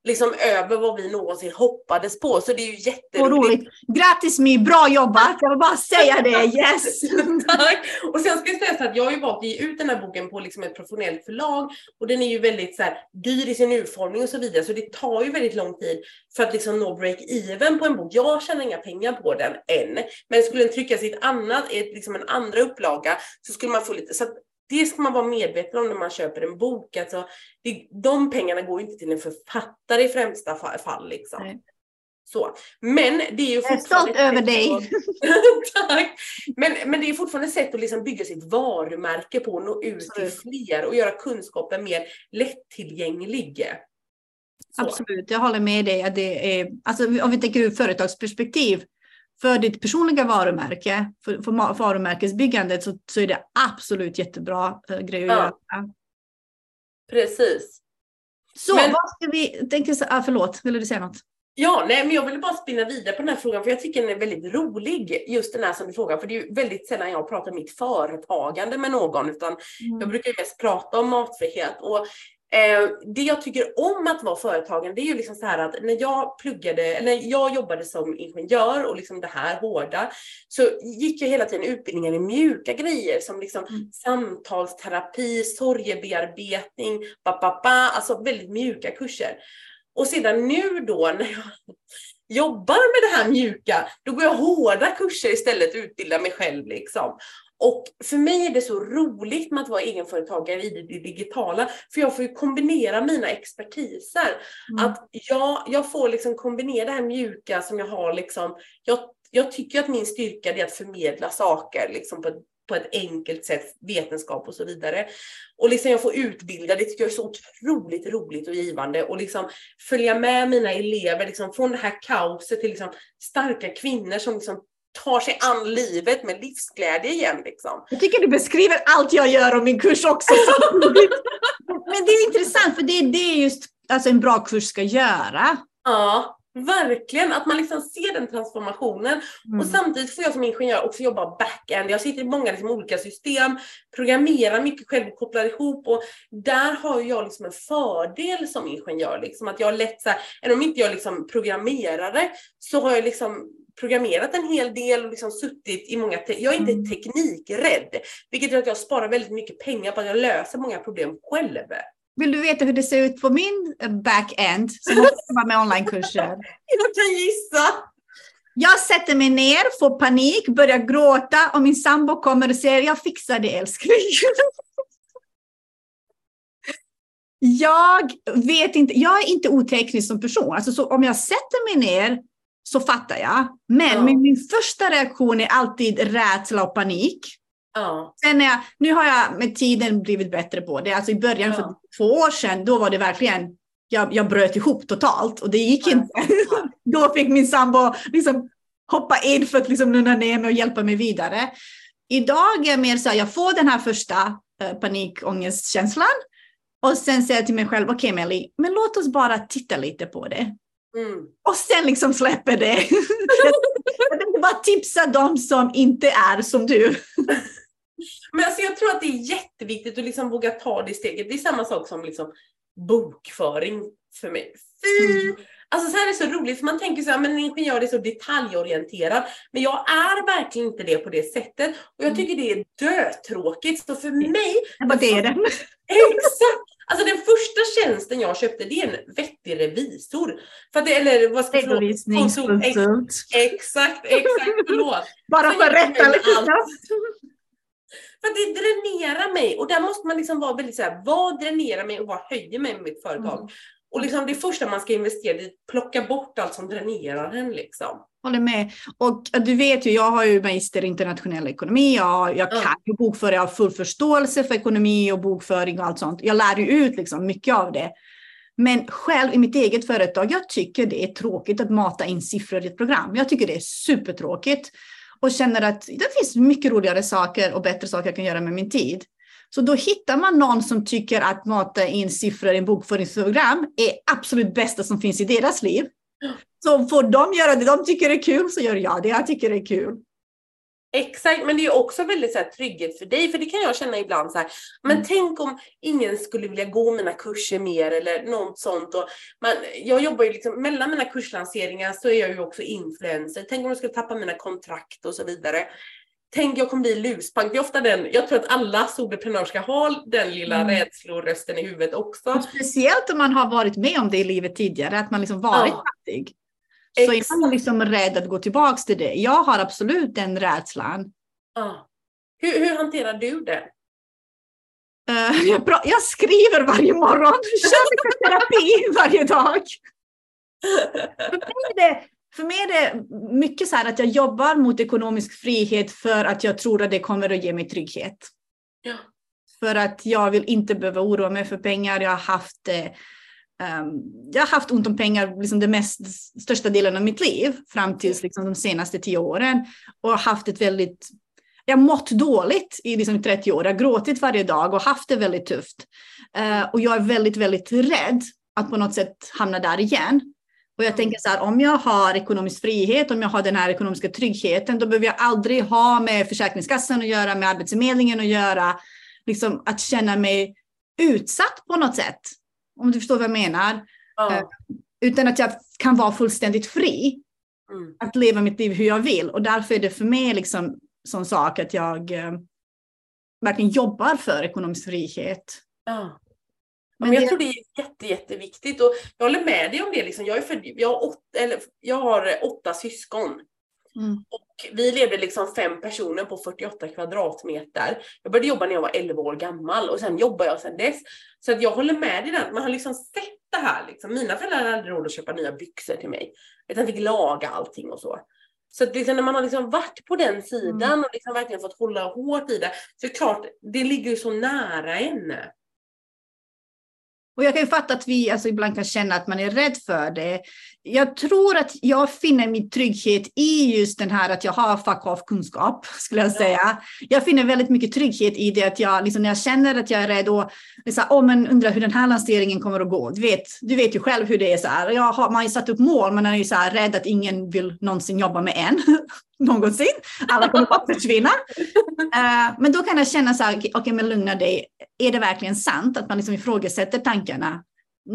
liksom över vad vi någonsin hoppades på. Så det är ju jätteroligt. Grattis My, bra jobbat! Jag vill bara säga det, yes! Tack! Och sen ska jag säga så att jag har ju valt att ge ut den här boken på liksom ett professionellt förlag och den är ju väldigt så här, dyr i sin utformning och så vidare så det tar ju väldigt lång tid för att liksom nå break-even på en bok. Jag tjänar inga pengar på den än, men skulle den tryckas i ett annat, ett, liksom en andra upplaga så skulle man få lite, så det ska man vara medveten om när man köper en bok. Alltså, det, de pengarna går inte till en författare i främsta fall. Liksom. Så. Men det är ju Jag är stolt över dig. Tack. Men, men det är fortfarande ett sätt att liksom bygga sitt varumärke på, nå ut till fler och göra kunskapen mer lättillgänglig. Så. Absolut, jag håller med dig. Det är, alltså, om vi tänker ur företagsperspektiv för ditt personliga varumärke, för, för varumärkesbyggandet så, så är det absolut jättebra uh, grej att ja. göra. Precis. Så men, vad ska vi, tänker, ah, förlåt, ville du säga något? Ja, nej, men jag ville bara spinna vidare på den här frågan för jag tycker den är väldigt rolig, just den här som du frågar, för det är väldigt sällan jag pratar mitt företagande med någon, utan mm. jag brukar mest prata om matfrihet. Och Eh, det jag tycker om att vara företagen, det är ju liksom så här att när jag pluggade, när jag jobbade som ingenjör och liksom det här hårda, så gick jag hela tiden utbildningar i mjuka grejer som liksom mm. samtalsterapi, sorgebearbetning, ba, ba, ba, alltså väldigt mjuka kurser. Och sedan nu då när jag jobbar med det här mjuka, då går jag hårda kurser istället, utbildar mig själv liksom. Och för mig är det så roligt med att vara egenföretagare i det digitala, för jag får ju kombinera mina expertiser. Mm. Att jag, jag får liksom kombinera det här mjuka som jag har liksom, jag, jag tycker att min styrka är att förmedla saker liksom på ett, på ett enkelt sätt, vetenskap och så vidare. Och liksom jag får utbilda, det tycker jag är så otroligt roligt och givande. Och liksom följa med mina elever liksom från det här kaoset till liksom starka kvinnor som liksom tar sig an livet med livsglädje igen. Liksom. Jag tycker du beskriver allt jag gör om min kurs också. Men det är intressant, för det är det just alltså en bra kurs ska göra. Ja, verkligen. Att man liksom ser den transformationen. Mm. Och samtidigt får jag som ingenjör också jobba back-end. Jag sitter i många liksom olika system, programmerar mycket själv och kopplar ihop. Och där har jag liksom en fördel som ingenjör. Liksom, att jag lätt så här, även om inte jag liksom programmerare, så har jag liksom programmerat en hel del och liksom suttit i många... jag är inte mm. teknikrädd, vilket gör att jag sparar väldigt mycket pengar på att jag löser många problem själv. Vill du veta hur det ser ut på min eh, back-end som också med onlinekurser? jag kan gissa. Jag sätter mig ner, får panik, börjar gråta och min sambo kommer och säger jag fixar det älskling. jag vet inte, jag är inte oteknisk som person. Alltså, så om jag sätter mig ner så fattar jag. Men ja. min, min första reaktion är alltid rädsla och panik. Ja. Sen jag, nu har jag med tiden blivit bättre på det. Alltså i början ja. för två år sedan, då var det verkligen, jag, jag bröt ihop totalt och det gick inte. då fick min sambo liksom hoppa in för att liksom lugna ner mig och hjälpa mig vidare. Idag är jag mer så här, jag får den här första eh, panikångestkänslan och sen säger jag till mig själv, okej okay, Melly, men låt oss bara titta lite på det. Mm. Och sen liksom släpper det. jag tänkte bara tipsa dem som inte är som du. Men alltså jag tror att det är jätteviktigt att liksom våga ta det steget. Det är samma sak som liksom bokföring för mig. Fy! Alltså så här är det så roligt, för man tänker så här, men en ingenjör är så detaljorienterad. Men jag är verkligen inte det på det sättet. Och jag tycker det är dötråkigt. Så för mig... Vad det är det? Exakt! Alltså den första tjänsten jag köpte det är en vettig revisor. För det, eller vad ska? Redovisningskonsult. Exakt, exakt, förlåt. Bara för att rätta. För det dränerar mig och där måste man liksom vara väldigt såhär, vad dränerar mig och vad höjer mig med mitt företag? Mm. Och liksom det första man ska investera i, plocka bort allt som dränerar en liksom. Håller med. Och du vet ju, jag har ju magister i internationell ekonomi. Jag, jag kan ju bokföra, jag har full förståelse för ekonomi och bokföring och allt sånt. Jag lär ju ut liksom mycket av det. Men själv i mitt eget företag, jag tycker det är tråkigt att mata in siffror i ett program. Jag tycker det är supertråkigt och känner att det finns mycket roligare saker och bättre saker jag kan göra med min tid. Så då hittar man någon som tycker att mata in siffror i en bokföringsprogram är absolut bästa som finns i deras liv. Så får de göra det de tycker är kul så gör jag det jag tycker är kul. Exakt, men det är också väldigt så här, trygghet för dig, för det kan jag känna ibland så här, men mm. tänk om ingen skulle vilja gå mina kurser mer eller något sånt. Och man, jag jobbar ju liksom, mellan mina kurslanseringar så är jag ju också influencer. Tänk om jag skulle tappa mina kontrakt och så vidare. Tänk jag kommer bli luspank. Det är ofta den, jag tror att alla soloprenörer ska ha den lilla mm. rädslorösten i huvudet också. Och speciellt om man har varit med om det i livet tidigare, att man liksom varit ja. fattig. Så Exakt. är man liksom rädd att gå tillbaka till det. Jag har absolut den rädslan. Ja. Hur, hur hanterar du det? Uh, jag, jag, skriver varje morgon, kör terapi varje dag. för, mig är det, för mig är det mycket så här att jag jobbar mot ekonomisk frihet för att jag tror att det kommer att ge mig trygghet. Ja. För att jag vill inte behöva oroa mig för pengar. Jag har haft Um, jag har haft ont om pengar liksom den mest, största delen av mitt liv fram till liksom, de senaste tio åren och har haft ett väldigt jag har mått dåligt i liksom 30 år, jag har gråtit varje dag och haft det väldigt tufft. Uh, och jag är väldigt, väldigt rädd att på något sätt hamna där igen. Och jag tänker så här, om jag har ekonomisk frihet, om jag har den här ekonomiska tryggheten, då behöver jag aldrig ha med Försäkringskassan att göra, med Arbetsförmedlingen att göra, liksom att känna mig utsatt på något sätt. Om du förstår vad jag menar. Ja. Uh, utan att jag kan vara fullständigt fri mm. att leva mitt liv hur jag vill. Och därför är det för mig liksom sån sak att jag uh, verkligen jobbar för ekonomisk frihet. Ja. Men, jag tror det är jätte, jätteviktigt och jag håller med dig om det. Liksom. Jag, är för, jag, har åtta, eller, jag har åtta syskon. Mm. Och vi levde liksom fem personer på 48 kvadratmeter. Jag började jobba när jag var 11 år gammal och sen jobbade jag sedan dess. Så att jag håller med dig där. Man har liksom sett det här. Liksom. Mina föräldrar hade aldrig råd att köpa nya byxor till mig. Utan fick laga allting och så. Så att liksom när man har liksom varit på den sidan mm. och liksom verkligen fått hålla hårt i det. Så är det klart, det ligger ju så nära en. Och jag kan ju fatta att vi alltså ibland kan känna att man är rädd för det. Jag tror att jag finner min trygghet i just den här att jag har fuck off kunskap, skulle jag säga. Ja. Jag finner väldigt mycket trygghet i det att jag, liksom, när jag känner att jag är rädd och så här, oh, men undrar hur den här lanseringen kommer att gå. Du vet, du vet ju själv hur det är. Så här. Jag har, man har ju satt upp mål, men man är ju så här rädd att ingen vill någonsin jobba med en. någonsin. Alla kommer bara försvinna. Uh, men då kan jag känna så här, okej, okay, men lugna dig. Är det verkligen sant att man liksom ifrågasätter tankarna?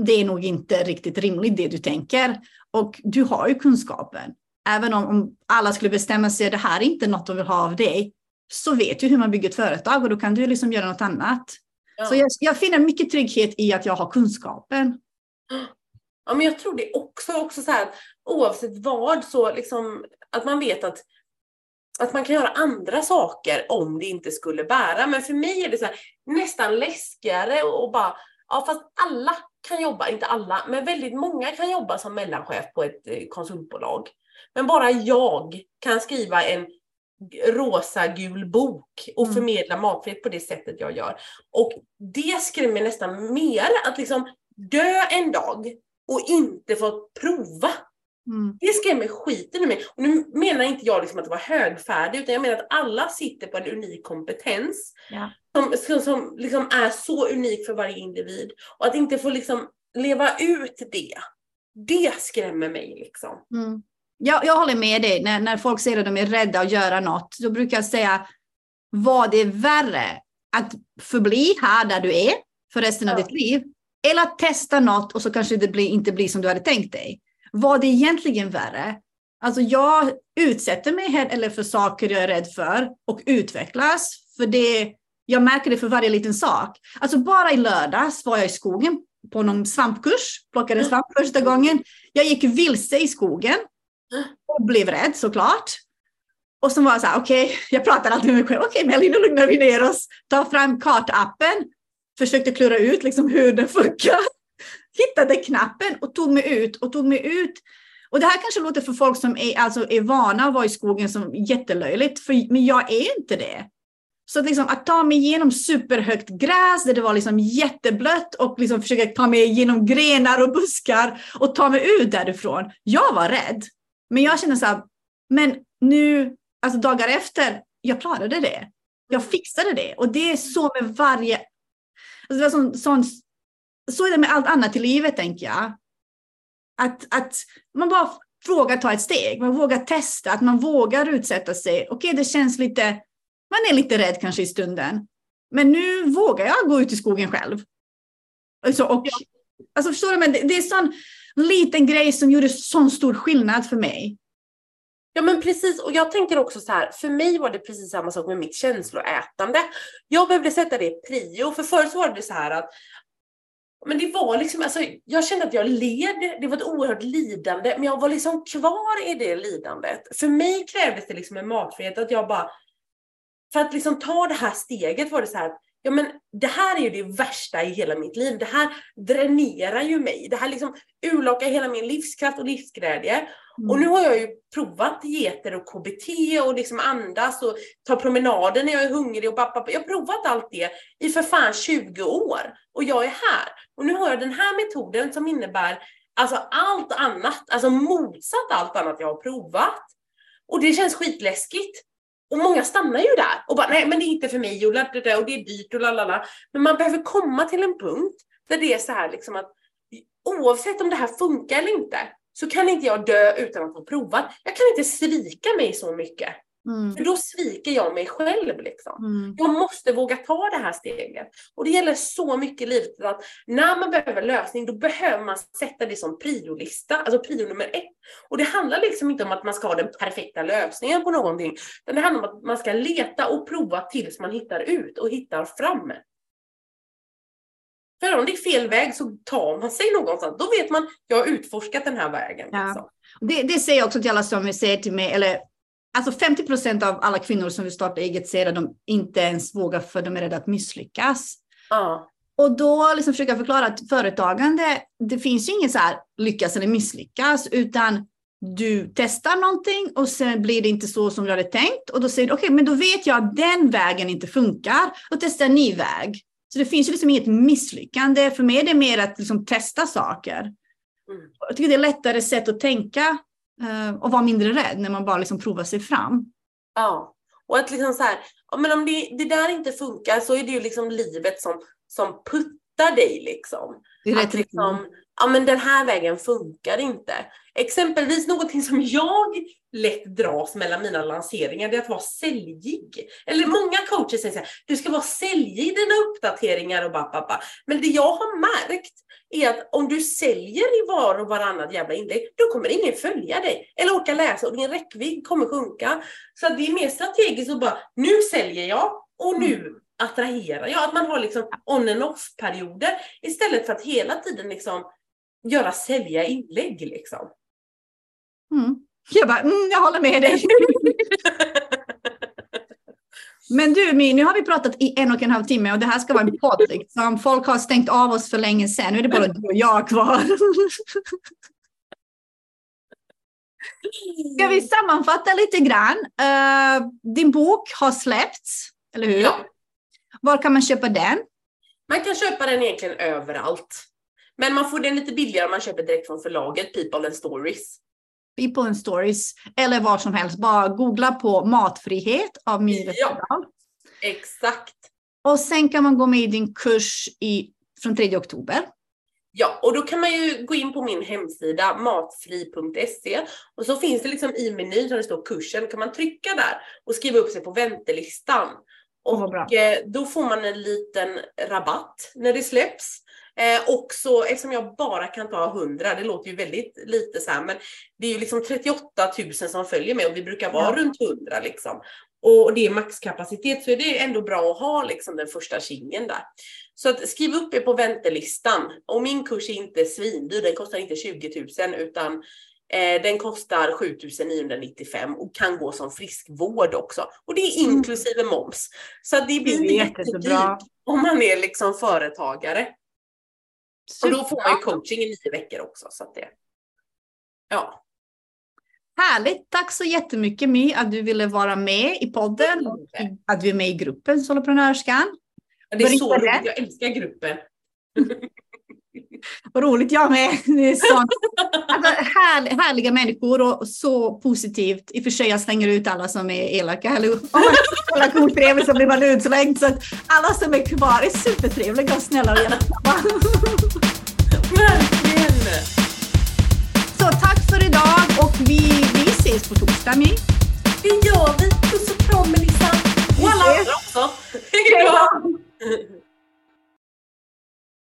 Det är nog inte riktigt rimligt det du tänker. Och du har ju kunskapen. Även om, om alla skulle bestämma sig, det här är inte något de vill ha av dig, så vet du hur man bygger ett företag och då kan du liksom göra något annat. Ja. Så jag, jag, finner mycket trygghet i att jag har kunskapen. Ja, men jag tror det också, också så här, oavsett vad, så liksom att man vet att, att man kan göra andra saker om det inte skulle bära. Men för mig är det så här, nästan läskigare och bara, ja fast alla kan jobba, inte alla, men väldigt många kan jobba som mellanchef på ett eh, konsultbolag. Men bara jag kan skriva en rosa-gul bok och mm. förmedla matfrihet på det sättet jag gör. Och det skrämmer nästan mer att liksom dö en dag och inte få prova Mm. Det skrämmer skiten ur mig. Och nu menar inte jag liksom att vara högfärdig, utan jag menar att alla sitter på en unik kompetens. Ja. Som, som, som liksom är så unik för varje individ. Och att inte få liksom leva ut det, det skrämmer mig. Liksom. Mm. Jag, jag håller med dig. När, när folk säger att de är rädda att göra något, då brukar jag säga vad det är värre att förbli här där du är för resten ja. av ditt liv Eller att testa något och så kanske det blir, inte blir som du hade tänkt dig. Vad det egentligen värre? Alltså jag utsätter mig heller för saker jag är rädd för och utvecklas. För det, jag märker det för varje liten sak. Alltså bara i lördags var jag i skogen på någon svampkurs, plockade svamp första gången. Jag gick vilse i skogen och blev rädd såklart. Och så var jag så här, okej, okay, jag pratar alltid med mig själv, okej okay, Melin, nu lugnar vi ner oss. Ta fram kartappen, försökte klura ut liksom hur den funkar. Hittade knappen och tog mig ut och tog mig ut. Och det här kanske låter för folk som är, alltså, är vana att vara i skogen som jättelöjligt, för, men jag är inte det. Så att, liksom, att ta mig igenom superhögt gräs där det var liksom jätteblött och liksom försöka ta mig igenom grenar och buskar och ta mig ut därifrån. Jag var rädd. Men jag kände så här, men nu, alltså dagar efter, jag klarade det. Jag fixade det. Och det är så med varje... Alltså det var sån, sån, så är det med allt annat i livet, tänker jag. Att, att man bara vågar ta ett steg, man vågar testa, att man vågar utsätta sig. Okej, okay, det känns lite, man är lite rädd kanske i stunden. Men nu vågar jag gå ut i skogen själv. Alltså, och, alltså förstår du, men det, det är en sån liten grej som gjorde sån stor skillnad för mig. Ja men precis, och jag tänker också så här, för mig var det precis samma sak med mitt känsloätande. Jag behövde sätta det i prio, för förut var det så här att men det var liksom, alltså, jag kände att jag led, det var ett oerhört lidande, men jag var liksom kvar i det lidandet. För mig krävdes det liksom en matfrihet, att jag bara, för att liksom ta det här steget var det så här, ja men det här är ju det värsta i hela mitt liv. Det här dränerar ju mig. Det här liksom urlakar hela min livskraft och livsglädje. Mm. Och nu har jag ju provat geter och KBT och liksom andas och ta promenader när jag är hungrig och pappa. Jag har provat allt det i för fan 20 år och jag är här. Och nu har jag den här metoden som innebär alltså allt annat, alltså motsatt allt annat jag har provat. Och det känns skitläskigt. Och många stannar ju där och bara, nej men det är inte för mig och, och det är dyrt och lalala. Men man behöver komma till en punkt där det är så här liksom att oavsett om det här funkar eller inte, så kan inte jag dö utan att ha provat. Jag kan inte svika mig så mycket. Mm. För då sviker jag mig själv. Liksom. Mm. Jag måste våga ta det här steget. Och det gäller så mycket i livet att när man behöver lösning, då behöver man sätta det som priolista, alltså prio nummer ett. Och det handlar liksom inte om att man ska ha den perfekta lösningen på någonting, utan det handlar om att man ska leta och prova tills man hittar ut och hittar fram. För om det är fel väg så tar man sig någonstans. Då vet man, jag har utforskat den här vägen. Ja. Liksom. Det, det säger jag också till alla som säger till mig, eller alltså 50 procent av alla kvinnor som vill starta eget säger att de inte ens vågar för de är rädda att misslyckas. Ja. Och då liksom försöka förklara att företagande, det finns ju inget så här lyckas eller misslyckas, utan du testar någonting och sen blir det inte så som du hade tänkt. Och då säger du, okej, okay, men då vet jag att den vägen inte funkar och testar en ny väg. Så det finns ju liksom inget misslyckande. För mig är det mer att liksom testa saker. Mm. Jag tycker det är lättare sätt att tänka och vara mindre rädd när man bara liksom provar sig fram. Ja, och att liksom så här, men om det, det där inte funkar så är det ju liksom livet som, som puttar dig liksom. Det är rätt liksom, ja men den här vägen funkar inte. Exempelvis någonting som jag lätt dras mellan mina lanseringar, det är att vara säljig. Eller många coacher säger så här, du ska vara säljig i dina uppdateringar och bara, Men det jag har märkt är att om du säljer i var och varannat jävla inlägg, då kommer ingen följa dig eller orka läsa och din räckvidd kommer sjunka. Så det är mer strategiskt att bara, nu säljer jag och nu mm. attraherar jag. Att man har liksom on and off perioder istället för att hela tiden liksom göra sälja inlägg liksom. Mm. Jag bara, mm, jag håller med dig. Men du My, nu har vi pratat i en och en halv timme och det här ska vara en podd. Liksom. Folk har stängt av oss för länge sedan. Nu är det bara du och jag kvar. Ska vi sammanfatta lite grann? Uh, din bok har släppts, eller hur? Ja. Var kan man köpa den? Man kan köpa den egentligen överallt. Men man får den lite billigare om man köper direkt från förlaget People and Stories. People and Stories eller var som helst. Bara googla på matfrihet av My ja, Exakt. Och sen kan man gå med i din kurs i, från 3 oktober. Ja, och då kan man ju gå in på min hemsida matfri.se och så finns det liksom i menyn där det står kursen, kan man trycka där och skriva upp sig på väntelistan. Och oh, då får man en liten rabatt när det släpps. Eh, och så, eftersom jag bara kan ta 100, det låter ju väldigt lite så här, men det är ju liksom 38 000 som följer mig och vi brukar vara ja. runt 100 liksom. Och det är maxkapacitet så är det ändå bra att ha liksom den första kingen där. Så att skriv upp er på väntelistan. Och min kurs är inte svindyr, den kostar inte 20 000 utan eh, den kostar 7 995 och kan gå som friskvård också. Och det är mm. inklusive moms. Så det blir inte jättedyrt om man är liksom företagare. Och då får man ju coaching i nio veckor också. Så att det, ja. Härligt! Tack så jättemycket My att du ville vara med i podden och att du är med i gruppen Soloprenörskan. Det är så roligt, jag älskar gruppen. vad roligt jag med. Sånt. Alltså, här, härliga människor och så positivt. I och för sig, jag slänger ut alla som är elaka. Eller, om man kollar cool så blir man utslängd. Så att alla som är kvar är supertrevliga och snälla och. Verkligen! Så tack för idag och vi, vi ses på torsdag, My. Det gör vi. Puss och kram, Melissa. Och alla andra också. Hej då!